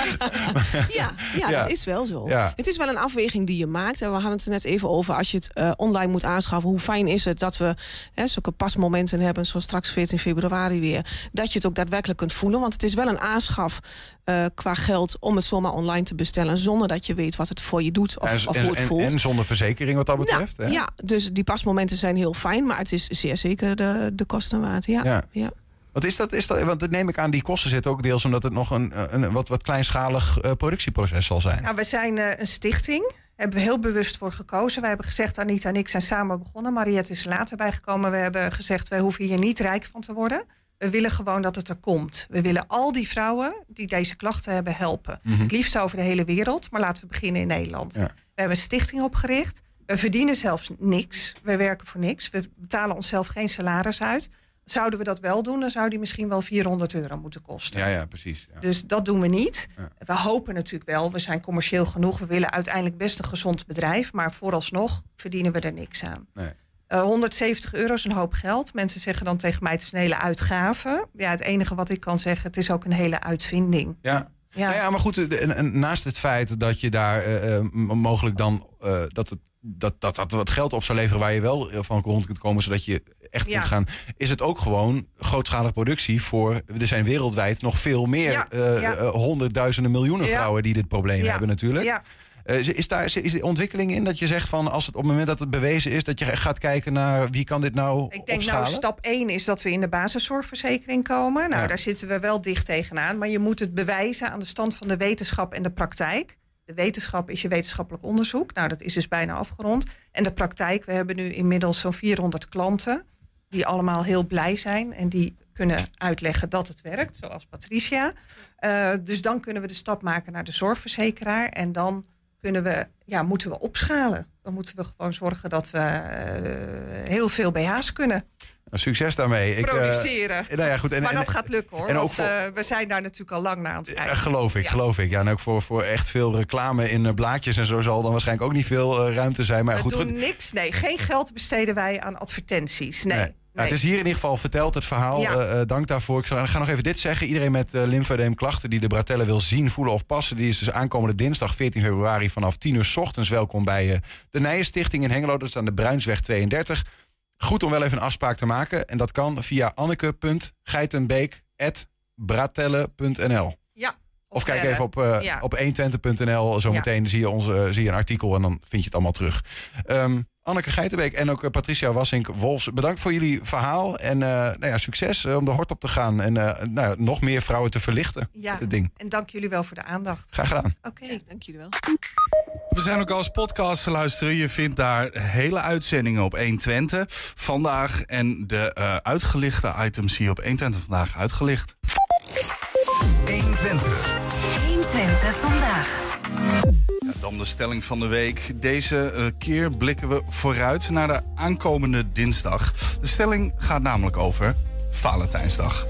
ja, ja, Ja. dat is wel zo. Ja. Het is wel een afweging die je maakt. En we hadden het er net even over. Als je het eh, online moet aanschaffen, hoe fijn is het dat we hè, zulke pasmomenten hebben, zoals straks 14 februari weer. Dat je het ook daadwerkelijk kunt voelen. Want het is wel een aanschaf eh, qua geld om het zomaar online te bestellen. Zonder dat je weet wat het voor je doet of, en, of hoe het en- voelt. en zonder verzekering wat dat betreft. Nou, hè? ja, dus die pasmomenten zijn heel fijn, maar het is zeer zeker de, de kosten waard. Ja, Ja. ja. Wat is dat, is dat? Want dat neem ik aan, die kosten zitten ook deels omdat het nog een, een wat, wat kleinschalig eh, productieproces zal zijn. Nou, we zijn een stichting. Hebben we heel bewust voor gekozen. Wij hebben gezegd, Anita en ik zijn samen begonnen. Mariette is er later bijgekomen. We hebben gezegd, wij hoeven hier niet rijk van te worden. We willen gewoon dat het er komt. We willen al die vrouwen die deze klachten hebben helpen. Mhm. Het liefst over de hele wereld, maar laten we beginnen in Nederland. Ja. We hebben een stichting opgericht. We verdienen zelfs niks. We werken voor niks. We betalen onszelf geen salaris uit. Zouden we dat wel doen, dan zou die misschien wel 400 euro moeten kosten. Ja, ja, precies. Ja. Dus dat doen we niet. Ja. We hopen natuurlijk wel, we zijn commercieel genoeg. We willen uiteindelijk best een gezond bedrijf. Maar vooralsnog verdienen we er niks aan. Nee. Eh, 170 euro is een hoop geld. Mensen zeggen dan tegen mij, het is een hele uitgave. Ja, het enige wat ik kan zeggen, het is ook een hele uitvinding. Ja. Ja. Ja. ja, maar goed, naast het feit dat je daar eh, eh, mogelijk dan eh, dat, het, dat, dat dat wat geld op zou leveren waar je wel van rond kunt komen, zodat je echt Ja. kunt gaan, is het ook gewoon grootschalige productie voor. Er zijn wereldwijd nog veel meer Ja, ja. honderdduizenden miljoenen vrouwen die dit probleem hebben natuurlijk. Eh, is- daar is, ontwikkeling in dat je zegt van als het op het moment dat het bewezen is, dat je gaat kijken naar wie kan dit nou Ik denk opschalen? nou, stap 1 is dat we in de basiszorgverzekering komen. Nou, Ja. daar zitten we wel dicht tegenaan. Maar je moet het bewijzen aan de stand van de wetenschap en de praktijk. De wetenschap is je wetenschappelijk onderzoek. Nou, dat is dus bijna afgerond. En de praktijk, we hebben nu inmiddels zo'n 400 klanten... die allemaal heel blij zijn en die kunnen uitleggen dat het werkt, zoals Patricia. Eh, dus dan kunnen we de stap maken naar de zorgverzekeraar. En dan kunnen we, ja, moeten we opschalen. Dan moeten we gewoon zorgen dat we eh, heel veel BH's kunnen Nou, Succes daarmee. Ik, eh, produceren. nou ja, goed, en, maar en- dat gaat lukken hoor. en ook want voor- eh, we zijn daar natuurlijk al lang naar aan het kijken. Geloof ik, Ja. geloof ik. Ja, en ook voor, voor echt veel reclame in blaadjes en zo zal dan waarschijnlijk ook niet veel ruimte zijn. Maar we goed, doen goed. niks. Nee, geen geld besteden wij aan advertenties. Nee. Nee. Nou, het is hier in ieder geval verteld, het verhaal. Ja. Eh, eh, dank daarvoor. Ik ga ga nog even dit zeggen. Iedereen met uh, lymfoedeemklachten die de Bratelle wil zien, voelen of passen... die is dus aankomende dinsdag 14 februari vanaf 10 uur 's ochtends welkom... bij eh, de Nijenstichting in Hengelo. Dat is aan de Bruinsweg 32. Goed om wel even een afspraak te maken. En dat kan via anneke.geitenbeek.bratelle.nl. Ja. Of kijk even op, eh Ja. op 120.nl. Zometeen zie, je onze, eh, zie je een artikel en dan vind je het allemaal terug. Ehm, Anneke Geitenbeek en ook eh, Patricia Wassink-Wolfs. Bedankt voor jullie verhaal. En eh, nou ja, succes eh, om de hort op te gaan. En eh, nou, ja, nog meer vrouwen te verlichten. Ja, met Het ding. en dank jullie wel voor de aandacht. Graag gedaan. Oké. dank jullie wel. We zijn ook als podcast te luisteren. Je vindt daar hele uitzendingen op 120 vandaag. En de eh, uitgelichte items zie je op 120 vandaag uitgelicht. 120. 120 vandaag. Dan de stelling van de week. Deze eh, keer blikken we vooruit naar de aankomende dinsdag. De stelling gaat namelijk over Valentijnsdag.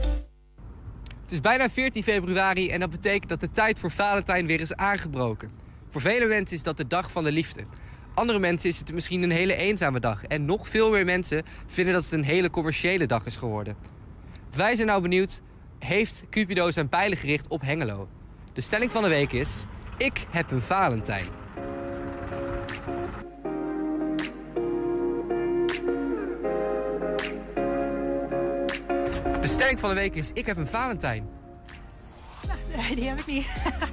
Het is bijna 14 februari en dat betekent dat de tijd voor Valentijn weer is aangebroken. Voor vele mensen is dat de dag van de liefde. Andere mensen is het misschien een hele eenzame dag. En nog veel meer mensen vinden dat het een hele commerciële dag is geworden. Wij zijn nou benieuwd, heeft Cupido zijn pijlen gericht op Hengelo? De stelling van de week is, ik heb een Valentijn. De stelling van de week is, ik heb een Valentijn. Nee, die heb ik niet.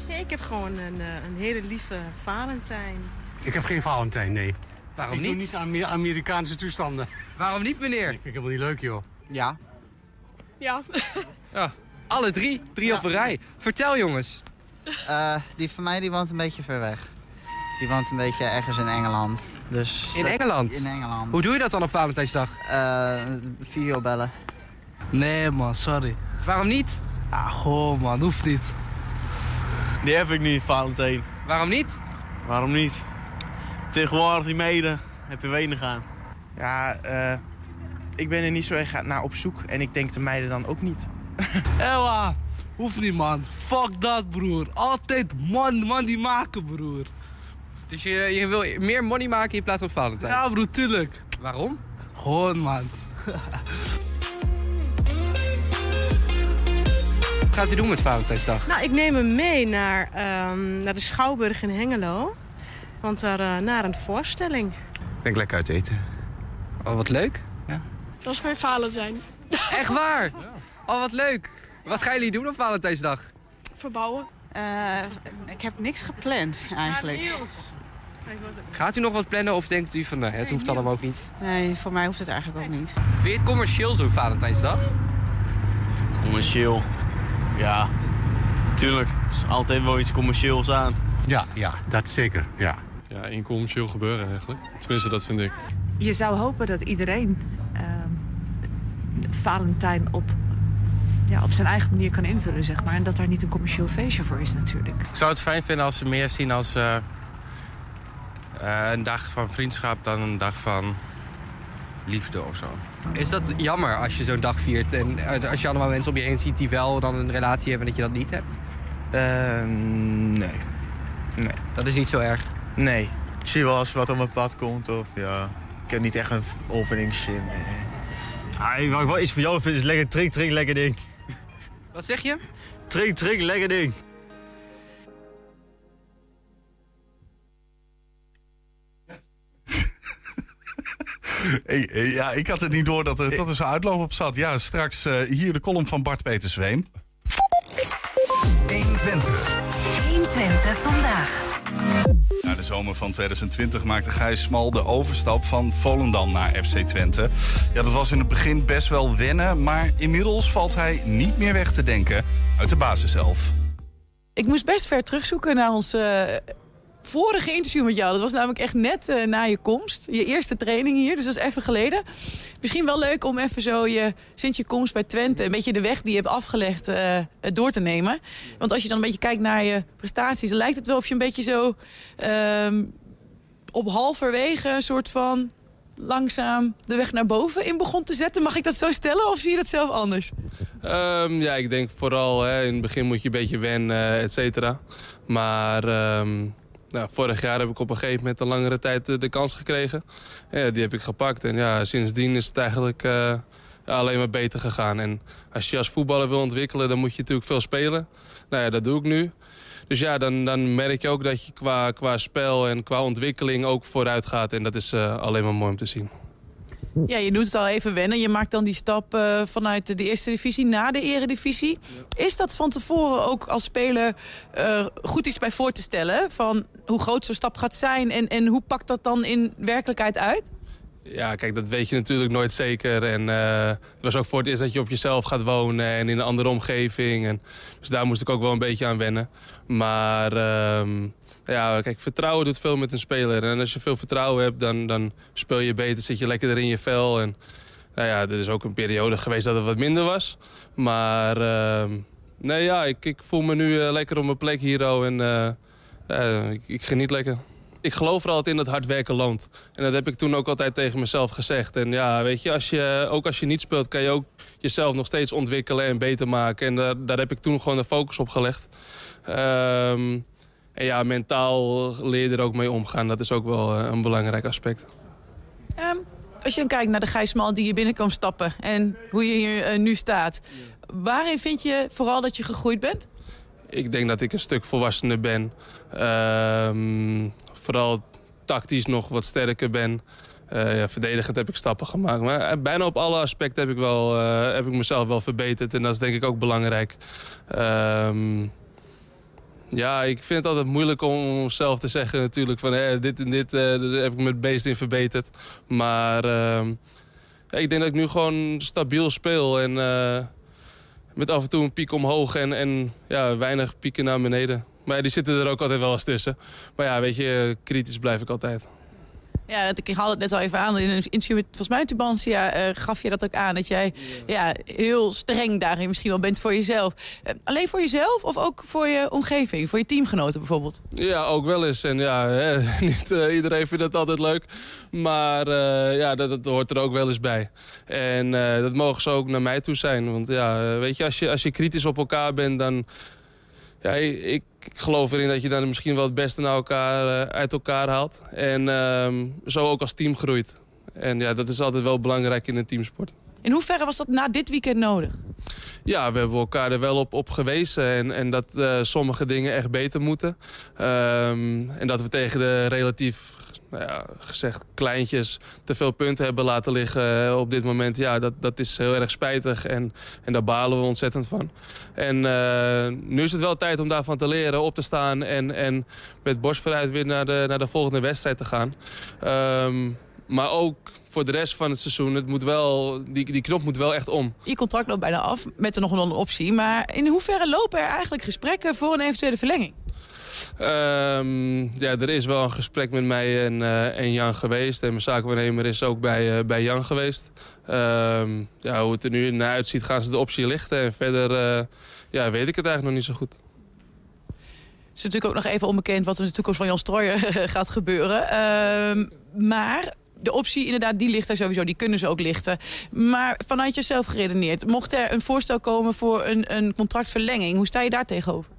ik heb gewoon een, eh, een hele lieve Valentijn. Ik heb geen Valentijn, nee. Waarom ik niet? doe niet aan Amer- Amerikaanse toestanden. Waarom niet, meneer? Ik vind het helemaal niet leuk, joh. Ja. Ja. Ja, alle drie. Drie op een rij. Vertel jongens. Eh, die van mij die woont een beetje ver weg. Die woont een beetje ergens in Engeland. Dus In dat- Engeland? In Engeland. Hoe doe je dat dan op Valentijnsdag? Eh videobellen. Nee man, sorry. Waarom niet? Ja, goh man, hoeft niet. Die heb ik niet, Valentijn. Waarom niet? Waarom niet? Tegenwoordig die meiden heb je weinig aan. Ja, eh, ik ben er niet zo erg naar op zoek. En ik denk de meiden dan ook niet. Ewa, hoeft niet man. Fuck dat broer. Altijd man, man die maken broer. Dus je, je wil meer money maken in plaats van Valentijn? Ja broer, tuurlijk. Waarom? Gewoon man. Wat gaat u doen met Valentijnsdag? Nou, ik neem hem mee naar, ehm, naar de Schouwburg in Hengelo. Want daar eh, naar een voorstelling. Ik denk lekker uit eten. Oh, wat leuk. Ja. Dat is mijn Valentijn. Echt waar? Oh, wat leuk. Wat gaan jullie doen op Valentijnsdag? Verbouwen. ik heb niks gepland eigenlijk. Gaat u nog wat plannen of denkt u van nee, het hoeft allemaal ook niet? Nee, voor mij hoeft het eigenlijk ook niet. Vind je het commercieel zo'n Valentijnsdag? Commercieel. Ja, tuurlijk. Er is altijd wel iets commercieels aan. Ja, ja, dat zeker. Ja. Ja, in commercieel gebeuren eigenlijk. Tenminste, dat vind ik. Je zou hopen dat iedereen ehm, Valentijn op, ja, op zijn eigen manier kan invullen, zeg maar. En dat daar niet een commercieel feestje voor is natuurlijk. Ik zou het fijn vinden als ze meer zien als eh, eh, een dag van vriendschap dan een dag van liefde of zo. Is dat jammer als je zo'n dag viert en eh, als je allemaal mensen om je heen ziet die wel dan een relatie hebben en dat je dat niet hebt? Eh, nee. Nee. Dat is niet zo erg? Nee. Ik zie wel als wat op mijn pad komt of ja... Ik heb niet echt een openingszin. Nee. Ah, wat ik wel iets voor jou vind is lekker trink, trink, lekker ding. Wat zeg je? Trink, trink, lekker ding. Hey, ja, ik had het niet door dat er, dat er zo'n uitloop op zat. Ja, straks eh, hier de column van Bart Peter Zweem. 120. 120 Na de zomer van 2020 maakte Gijs Smal de overstap van Volendam naar FC Twente. Ja, dat was in het begin best wel wennen, maar inmiddels valt hij niet meer weg te denken uit de basis zelf. Ik moest best ver terugzoeken naar ons eh, vorige interview met jou. Dat was namelijk echt net eh, na je komst. Je eerste training hier, dus dat is even geleden. Misschien wel leuk om even zo je, sinds je komst bij Twente... een beetje de weg die je hebt afgelegd eh, door te nemen. Want als je dan een beetje kijkt naar je prestaties... lijkt het wel of je een beetje zo ehm, op halverwege... een soort van langzaam de weg naar boven in begon te zetten. Mag ik dat zo stellen of zie je dat zelf anders? Ehm, ja, ik denk vooral hè, in het begin moet je een beetje wennen, et cetera. Maar ehm, nou, vorig jaar heb ik op een gegeven moment een langere tijd eh, de kans gekregen. Ja, die heb ik gepakt en ja, sindsdien is het eigenlijk eh, alleen maar beter gegaan. En als je als voetballer wil ontwikkelen, dan moet je natuurlijk veel spelen. Nou ja, dat doe ik nu. Dus ja, dan, dan merk je ook dat je qua, qua spel en qua ontwikkeling ook vooruit gaat. En dat is eh, alleen maar mooi om te zien. Ja, je doet het al even wennen. Je maakt dan die stap eh, vanuit de eerste divisie naar de eredivisie. Is dat van tevoren ook als speler eh, goed iets bij voor te stellen? Van hoe groot zo'n stap gaat zijn en, en hoe pakt dat dan in werkelijkheid uit? Ja, kijk, dat weet je natuurlijk nooit zeker. En eh, het was ook voor het eerst dat je op jezelf gaat wonen en in een andere omgeving. En, dus daar moest ik ook wel een beetje aan wennen. Maar ehm, ja, kijk, vertrouwen doet veel met een speler. En als je veel vertrouwen hebt, dan, dan speel je beter, zit je lekkerder in je vel. En nou ja, er is ook een periode geweest dat het wat minder was. Maar ehm, nee, ja, ik, ik voel me nu eh, lekker op mijn plek hier. oh, En eh, ja, ik, ik geniet lekker ik geloof er altijd in dat hard werken loont. En dat heb ik toen ook altijd tegen mezelf gezegd. En ja, weet je, als je, ook als je niet speelt, kan je ook jezelf nog steeds ontwikkelen en beter maken. En daar, daar heb ik toen gewoon de focus op gelegd. Ehm, en ja, mentaal leer je er ook mee omgaan. Dat is ook wel eh, een belangrijk aspect. Ehm, als je dan kijkt naar de Gijsmal die je binnen kan stappen en hoe je hier eh, nu staat. Waarin vind je vooral dat je gegroeid bent? Ik denk dat ik een stuk volwassener ben. Ehm, vooral tactisch nog wat sterker ben. Eh, ja, verdedigend heb ik stappen gemaakt. Maar bijna op alle aspecten heb ik, wel, heb ik mezelf wel verbeterd. En dat is denk ik ook belangrijk. Ehm, ja, ik vind het altijd moeilijk om zelf te zeggen natuurlijk van dit en dit eh, daar heb ik me het meest in verbeterd. Maar ehm, ik denk dat ik nu gewoon stabiel speel en eh, met af en toe een piek omhoog en, en ja, weinig pieken naar beneden. Maar die zitten er ook altijd wel eens tussen. Maar ja, weet je, kritisch blijf ik altijd. Ja, dat- ik haalde het net al even aan. In een interview met, volgens mij, Tubantia, eh gaf je dat ook aan. Dat jij ja, heel streng daarin misschien wel bent voor jezelf. Eh, alleen voor jezelf of ook voor je omgeving? Voor je teamgenoten bijvoorbeeld? Ja, ook wel eens. En ja, hè, niet eh, iedereen vindt dat altijd leuk. Maar ja, dat, dat hoort er ook wel eens bij. En dat mogen ze ook naar mij toe zijn. Want ja, weet je, als je, als je kritisch op elkaar bent, dan... Ja, ik, ik geloof erin dat je dan misschien wel het beste naar elkaar, eh, uit elkaar haalt. En ehm, zo ook als team groeit. En ja, dat is altijd wel belangrijk in een teamsport. In hoeverre was dat na dit weekend nodig? Ja, we hebben elkaar er wel op, op gewezen. En, en dat eh, sommige dingen echt beter moeten. Ehm, en dat we tegen de relatief, nou ja, gezegd, kleintjes te veel punten hebben laten liggen eh, op dit moment. Ja, dat, dat is heel erg spijtig. En, en daar balen we ontzettend van. En eh, nu is het wel tijd om daarvan te leren, op te staan. En, en met borst vooruit weer naar de, naar de volgende wedstrijd te gaan. Ehm, maar ook voor de rest van het seizoen, het moet wel, die, die knop moet wel echt om. Je contract loopt bijna af, met er nog wel een optie. Maar in hoeverre lopen er eigenlijk gesprekken voor een eventuele verlenging? Ehm, ja, er is wel een gesprek met mij en, eh, en Jan geweest. En mijn zakenwaarnemer is ook bij, eh, bij Jan geweest. Ehm, ja, hoe het er nu naar uitziet, gaan ze de optie lichten. En verder eh, ja, weet ik het eigenlijk nog niet zo goed. Het is natuurlijk ook nog even onbekend wat er in de toekomst van Jan Strooijer gaat gebeuren. Ehm, maar de optie inderdaad, die ligt er sowieso. Die kunnen ze ook lichten. Maar vanuit jezelf geredeneerd. Mocht er een voorstel komen voor een, een contractverlenging. Hoe sta je daar tegenover?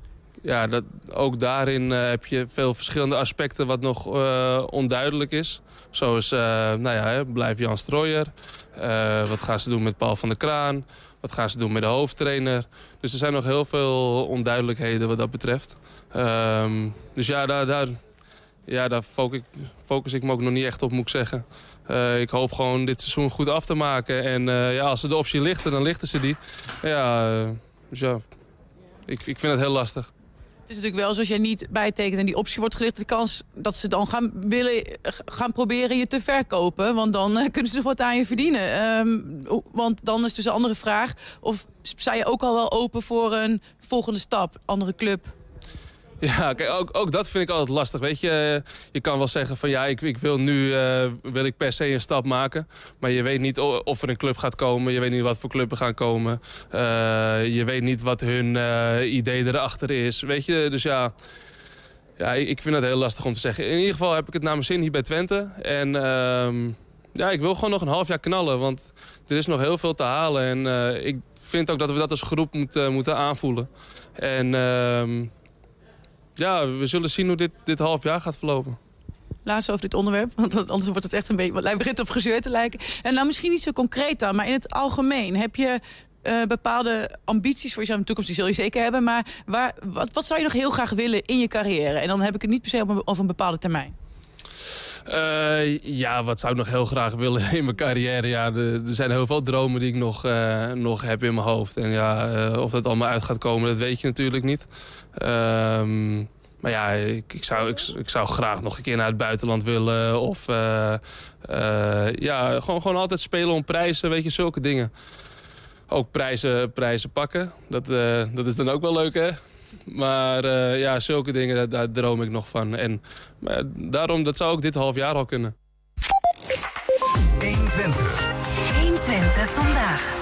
Ja, dat, ook daarin eh, heb je veel verschillende aspecten wat nog eh, onduidelijk is. Zoals, eh, nou ja, blijft Jan Strooijer? Wat gaan ze doen met Paul van der Kraan? Wat gaan ze doen met de hoofdtrainer? Dus er zijn nog heel veel onduidelijkheden wat dat betreft. Ehm, dus ja, daar, daar, ja, daar focus, ik, focus ik me ook nog niet echt op, moet ik zeggen. Eh, ik hoop gewoon dit seizoen goed af te maken. En eh, ja, als ze de optie lichten, dan lichten ze die. Ja, eh, dus ja, ik, ik vind het heel lastig. Het is natuurlijk wel, als jij niet bijtekent en die optie wordt gelicht... de kans dat ze dan gaan, willen, gaan proberen je te verkopen. Want dan eh, kunnen ze wat aan je verdienen. Ehm, want dan is dus een andere vraag. Of sta je ook al wel open voor een volgende stap? Andere club? Ja, ook, ook dat vind ik altijd lastig. Weet je, je kan wel zeggen van ja, ik, ik wil nu eh, wil ik per se een stap maken. Maar je weet niet of er een club gaat komen. Je weet niet wat voor clubben gaan komen. Eh, je weet niet wat hun eh, idee erachter is. Weet je, dus ja... Ja, ik vind het heel lastig om te zeggen. In ieder geval heb ik het naar mijn zin hier bij Twente. En ehm, ja, ik wil gewoon nog een half jaar knallen. Want er is nog heel veel te halen. En ik vind ook dat we dat als groep moeten, moeten aanvoelen. En ehm, ja, we zullen zien hoe dit, dit half jaar gaat verlopen. Laatst over dit onderwerp, want anders wordt het echt een beetje... want begint op gezeur te lijken. En nou, misschien niet zo concreet dan, maar in het algemeen. Heb je eh, bepaalde ambities voor jezelf toekomst? Die zul je zeker hebben. Maar waar, wat, wat zou je nog heel graag willen in je carrière? En dan heb ik het niet per se over een bepaalde termijn. Eh, ja, wat zou ik nog heel graag willen in mijn carrière? Ja, er, zijn heel veel dromen die ik nog, eh, nog heb in mijn hoofd. En ja, eh, of dat allemaal uit gaat komen, dat weet je natuurlijk niet. Ehm, maar ja, ik, ik, zou, ik, zou graag nog een keer naar het buitenland willen. Of ja, gewoon, gewoon altijd spelen om prijzen, weet je, zulke dingen. Ook prijzen, prijzen pakken. Dat, dat is dan ook wel leuk, hè? Maar eh, ja, zulke dingen, daar, daar droom ik nog van. En maar daarom, dat zou ook dit half jaar al kunnen. 120. 120 vandaag.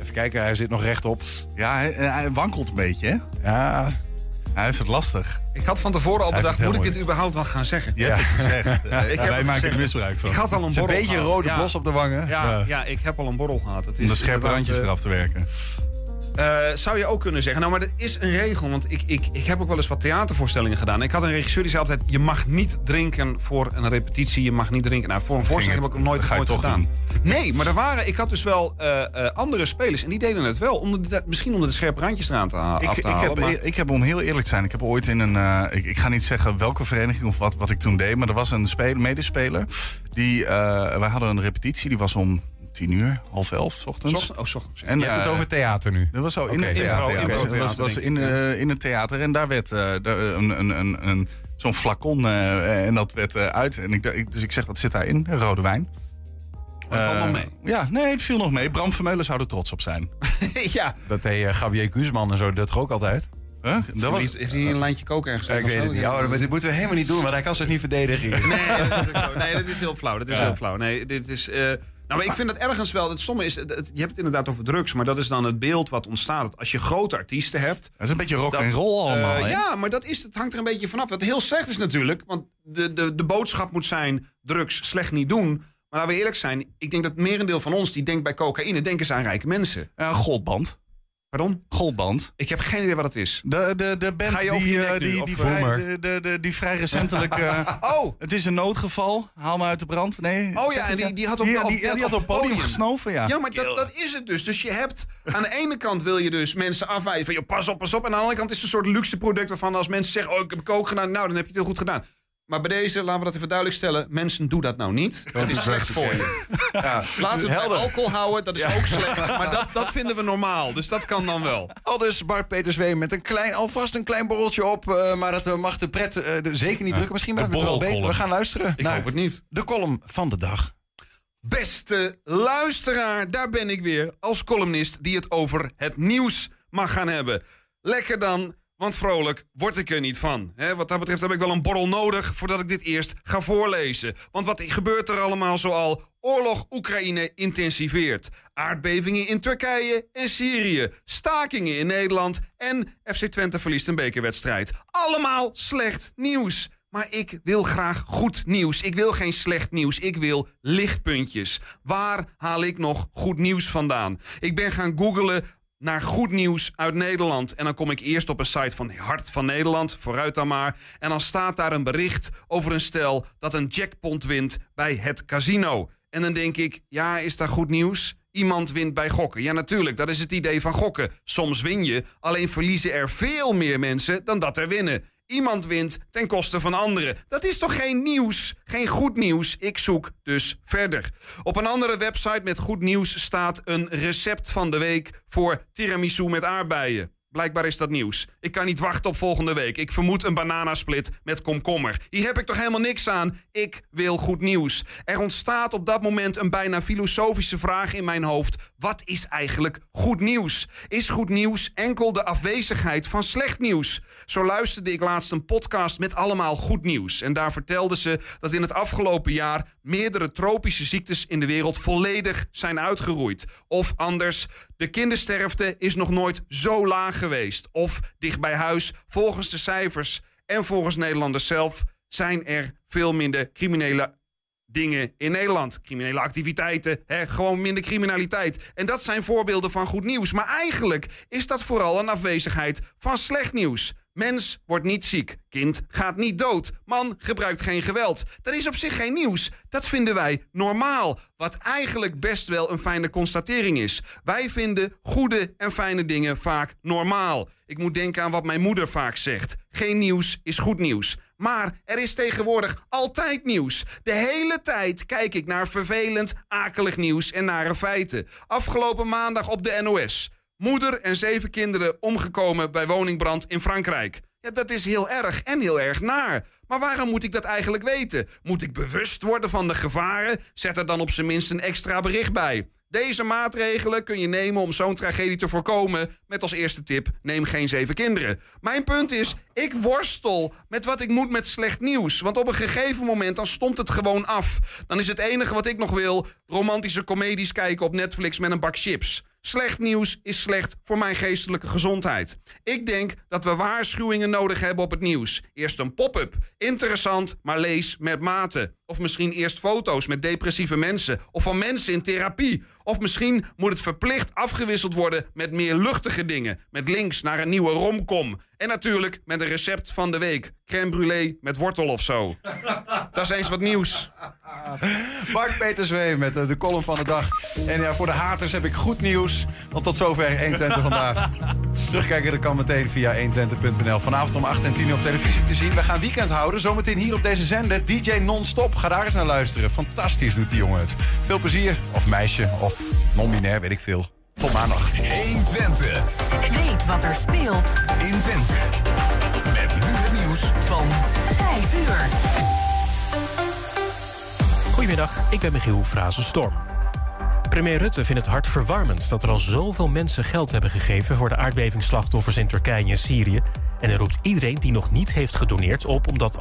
Even kijken, hij zit nog rechtop. Ja, hij, hij wankelt een beetje, hè? Ja. Hij heeft het lastig. Ik had van tevoren al Hij bedacht, moet ik dit überhaupt wel gaan zeggen? Je hebt het gezegd. Eh, Ik heb wij het maken er misbruik van. Ik had al een is een borrel beetje gehad. rode blos op de wangen. Ja, Ja. ja. ik heb al een borrel gehad. Het Om de scherpe randjes eh, eraf te werken. Eh, zou je ook kunnen zeggen. Nou, maar er is een regel. Want ik, ik, ik heb ook wel eens wat theatervoorstellingen gedaan. Ik had een regisseur die zei altijd... je mag niet drinken voor een repetitie. Je mag niet drinken. Nou, voor een voorstelling heb ik ook nooit, ga je nooit toch gedaan. doen. Nee, maar er waren... Ik had dus wel eh, eh, andere spelers. En die deden het wel. Om de, misschien om de scherpe randjes eraan te, ha- af Ik, te ik, halen. heb, maar- ik heb, om heel eerlijk te zijn, ik heb ooit in een... ik, ik ga niet zeggen welke vereniging of wat, wat ik toen deed... maar er was een speler, medespeler. Die, wij hadden een repetitie, die was om tien uur, half elf, 's ochtends. Ochtend- oh, 's ochtends. En, Je hebt het eh, over theater nu. Dat was zo, in het theater. was, in, eh, in het theater. En daar werd eh, daar een, een, een, een, zo'n flacon eh, en dat werd eh, uit. En ik, dus ik zeg, wat zit daarin? Rode wijn. Eh, nog mee. Ja, nee, het viel nog mee. Bram Vermeulen zou er trots op zijn. ja. Dat deed Gabriel Guzman en zo, dat toch ook altijd? Huh? Dat was... Heeft hij- een lijntje koken ergens? Ja, ik weet het niet. Ja, maar dit moeten we helemaal niet doen, want hij kan zich niet verdedigen. hier. Nee, dat is, ook zo. nee, dat is heel flauw. Dat is Ja. heel flauw. Nee, dit is. Eh, nou, maar ik vind het ergens wel. Het stomme is, het- het- je hebt het inderdaad over drugs, maar dat is dan het beeld wat ontstaat. Dat Als je grote artiesten hebt. Dat is een beetje rock dat, en roll allemaal, eh, hè? ja, maar dat is, het hangt er een beetje vanaf. Wat heel slecht is natuurlijk, want de, de, de boodschap moet zijn: drugs slecht niet doen. Maar laten we eerlijk zijn, ik denk dat het merendeel van ons die denkt bij cocaïne, denken ze aan rijke mensen. Ja, goldband. Pardon? Goldband. Ik heb geen idee wat het is. De, de, de band Ga je over die, je eh, nek nu, die, of, die, eh, vrij, de, de, de- die vrij recentelijk... eh, oh! Het is een noodgeval. Haal me uit de brand. Nee. Oh ja, en die, die had op, die, op- die, die had op podium gesnoven, ja. Ja, maar dat, dat is het dus. Dus je hebt aan de ene kant wil je dus mensen afwijzen van... Joh, pas op, pas op. En aan de andere kant is het een soort luxe product waarvan als mensen zeggen... oh, ik heb kook gedaan, nou, dan heb je het heel goed gedaan. Maar bij deze, laten we dat even duidelijk stellen... mensen, doe dat nou niet. Het is slecht voor je. Ja, laten we het bij alcohol houden, dat is ook slecht. Maar dat, dat vinden we normaal, dus dat kan dan wel. Al dus Bart Peterswee met een klein, alvast een klein borreltje op. eh, maar dat eh, mag de pret eh, de- zeker niet drukken. Misschien maakt het wel beter. We gaan luisteren Ik naar hoop het niet. de column van de dag. Beste luisteraar, daar ben ik weer als columnist die het over het nieuws mag gaan hebben. Lekker dan, want vrolijk word ik er niet van. Wat dat betreft heb ik wel een borrel nodig voordat ik dit eerst ga voorlezen. Want wat gebeurt er allemaal zoal? Oorlog Oekraïne intensiveert. Aardbevingen in Turkije en Syrië. Stakingen in Nederland. En FC Twente verliest een bekerwedstrijd. Allemaal slecht nieuws. Maar ik wil graag goed nieuws. Ik wil geen slecht nieuws. Ik wil lichtpuntjes. Waar haal ik nog goed nieuws vandaan? Ik ben gaan googlen naar goed nieuws uit Nederland. En dan kom ik eerst op een site van Hart van Nederland, vooruit dan maar. En dan staat daar een bericht over een stel dat een jackpot wint bij het casino. En dan denk ik, ja, is dat goed nieuws? Iemand wint bij gokken. Ja, natuurlijk, dat is het idee van gokken. Soms win je, alleen verliezen er veel meer mensen dan dat er winnen. Iemand wint ten koste van anderen. Dat is toch geen nieuws? Geen goed nieuws. Ik zoek dus verder. Op een andere website met goed nieuws staat een recept van de week voor tiramisu met aardbeien. Blijkbaar is dat nieuws. Ik kan niet wachten op volgende week. Ik vermoed een bananasplit met komkommer. Hier heb ik toch helemaal niks aan. Ik wil goed nieuws. Er ontstaat op dat moment een bijna filosofische vraag in mijn hoofd. Wat is eigenlijk goed nieuws? Is goed nieuws enkel de afwezigheid van slecht nieuws? Zo luisterde ik laatst een podcast met allemaal goed nieuws. En daar vertelden ze dat in het afgelopen jaar meerdere tropische ziektes in de wereld volledig zijn uitgeroeid. Of anders, de kindersterfte is nog nooit zo laag geweest. Of dicht bij huis, volgens de cijfers en volgens Nederlanders zelf zijn er veel minder criminele dingen in Nederland. Criminele activiteiten, hè, gewoon minder criminaliteit. En dat zijn voorbeelden van goed nieuws. Maar eigenlijk is dat vooral een afwezigheid van slecht nieuws. Mens wordt niet ziek. Kind gaat niet dood. Man gebruikt geen geweld. Dat is op zich geen nieuws. Dat vinden wij normaal. Wat eigenlijk best wel een fijne constatering is. Wij vinden goede en fijne dingen vaak normaal. Ik moet denken aan wat mijn moeder vaak zegt. Geen nieuws is goed nieuws. Maar er is tegenwoordig altijd nieuws. De hele tijd kijk ik naar vervelend, akelig nieuws en nare feiten. Afgelopen maandag op de NOS. Moeder en zeven kinderen omgekomen bij woningbrand in Frankrijk. Ja, dat is heel erg en heel erg naar. Maar waarom moet ik dat eigenlijk weten? Moet ik bewust worden van de gevaren? Zet er dan op zijn minst een extra bericht bij. Deze maatregelen kun je nemen om zo'n tragedie te voorkomen. Met als eerste tip: neem geen zeven kinderen. Mijn punt is: ik worstel met wat ik moet met slecht nieuws. Want op een gegeven moment dan stomt het gewoon af. Dan is het enige wat ik nog wil: romantische comedies kijken op Netflix met een bak chips. Slecht nieuws is slecht voor mijn geestelijke gezondheid. Ik denk dat we waarschuwingen nodig hebben op het nieuws. Eerst een pop-up. Interessant, maar lees met mate. Of misschien eerst foto's met depressieve mensen. Of van mensen in therapie. Of misschien moet het verplicht afgewisseld worden met meer luchtige dingen. Met links naar een nieuwe romcom. En natuurlijk met een recept van de week. Crème brûlée met wortel of zo. Dat is eens wat nieuws. Mark Peterswee met eh, de column van de dag. En ja, voor de haters heb ik goed nieuws. Want tot zover 120 vandaag. Terugkijken dat kan meteen via 120.nl. Vanavond om 8 en 10 op televisie te zien. We gaan weekend houden. Zometeen hier op deze zender. DJ non-stop. Ga daar eens naar luisteren. Fantastisch doet die jongen het. Veel plezier. Of meisje. Of non-binair, weet ik veel. Tot maandag. 120. Weet wat er speelt in Twente. Met nu het nieuws van 5 uur. Goedemiddag, ik ben Michiel Frazenstorm. Premier Rutte vindt het hartverwarmend dat er al zoveel mensen geld hebben gegeven voor de aardbevingsslachtoffers in Turkije en Syrië. En hij roept iedereen die nog niet heeft gedoneerd op om dat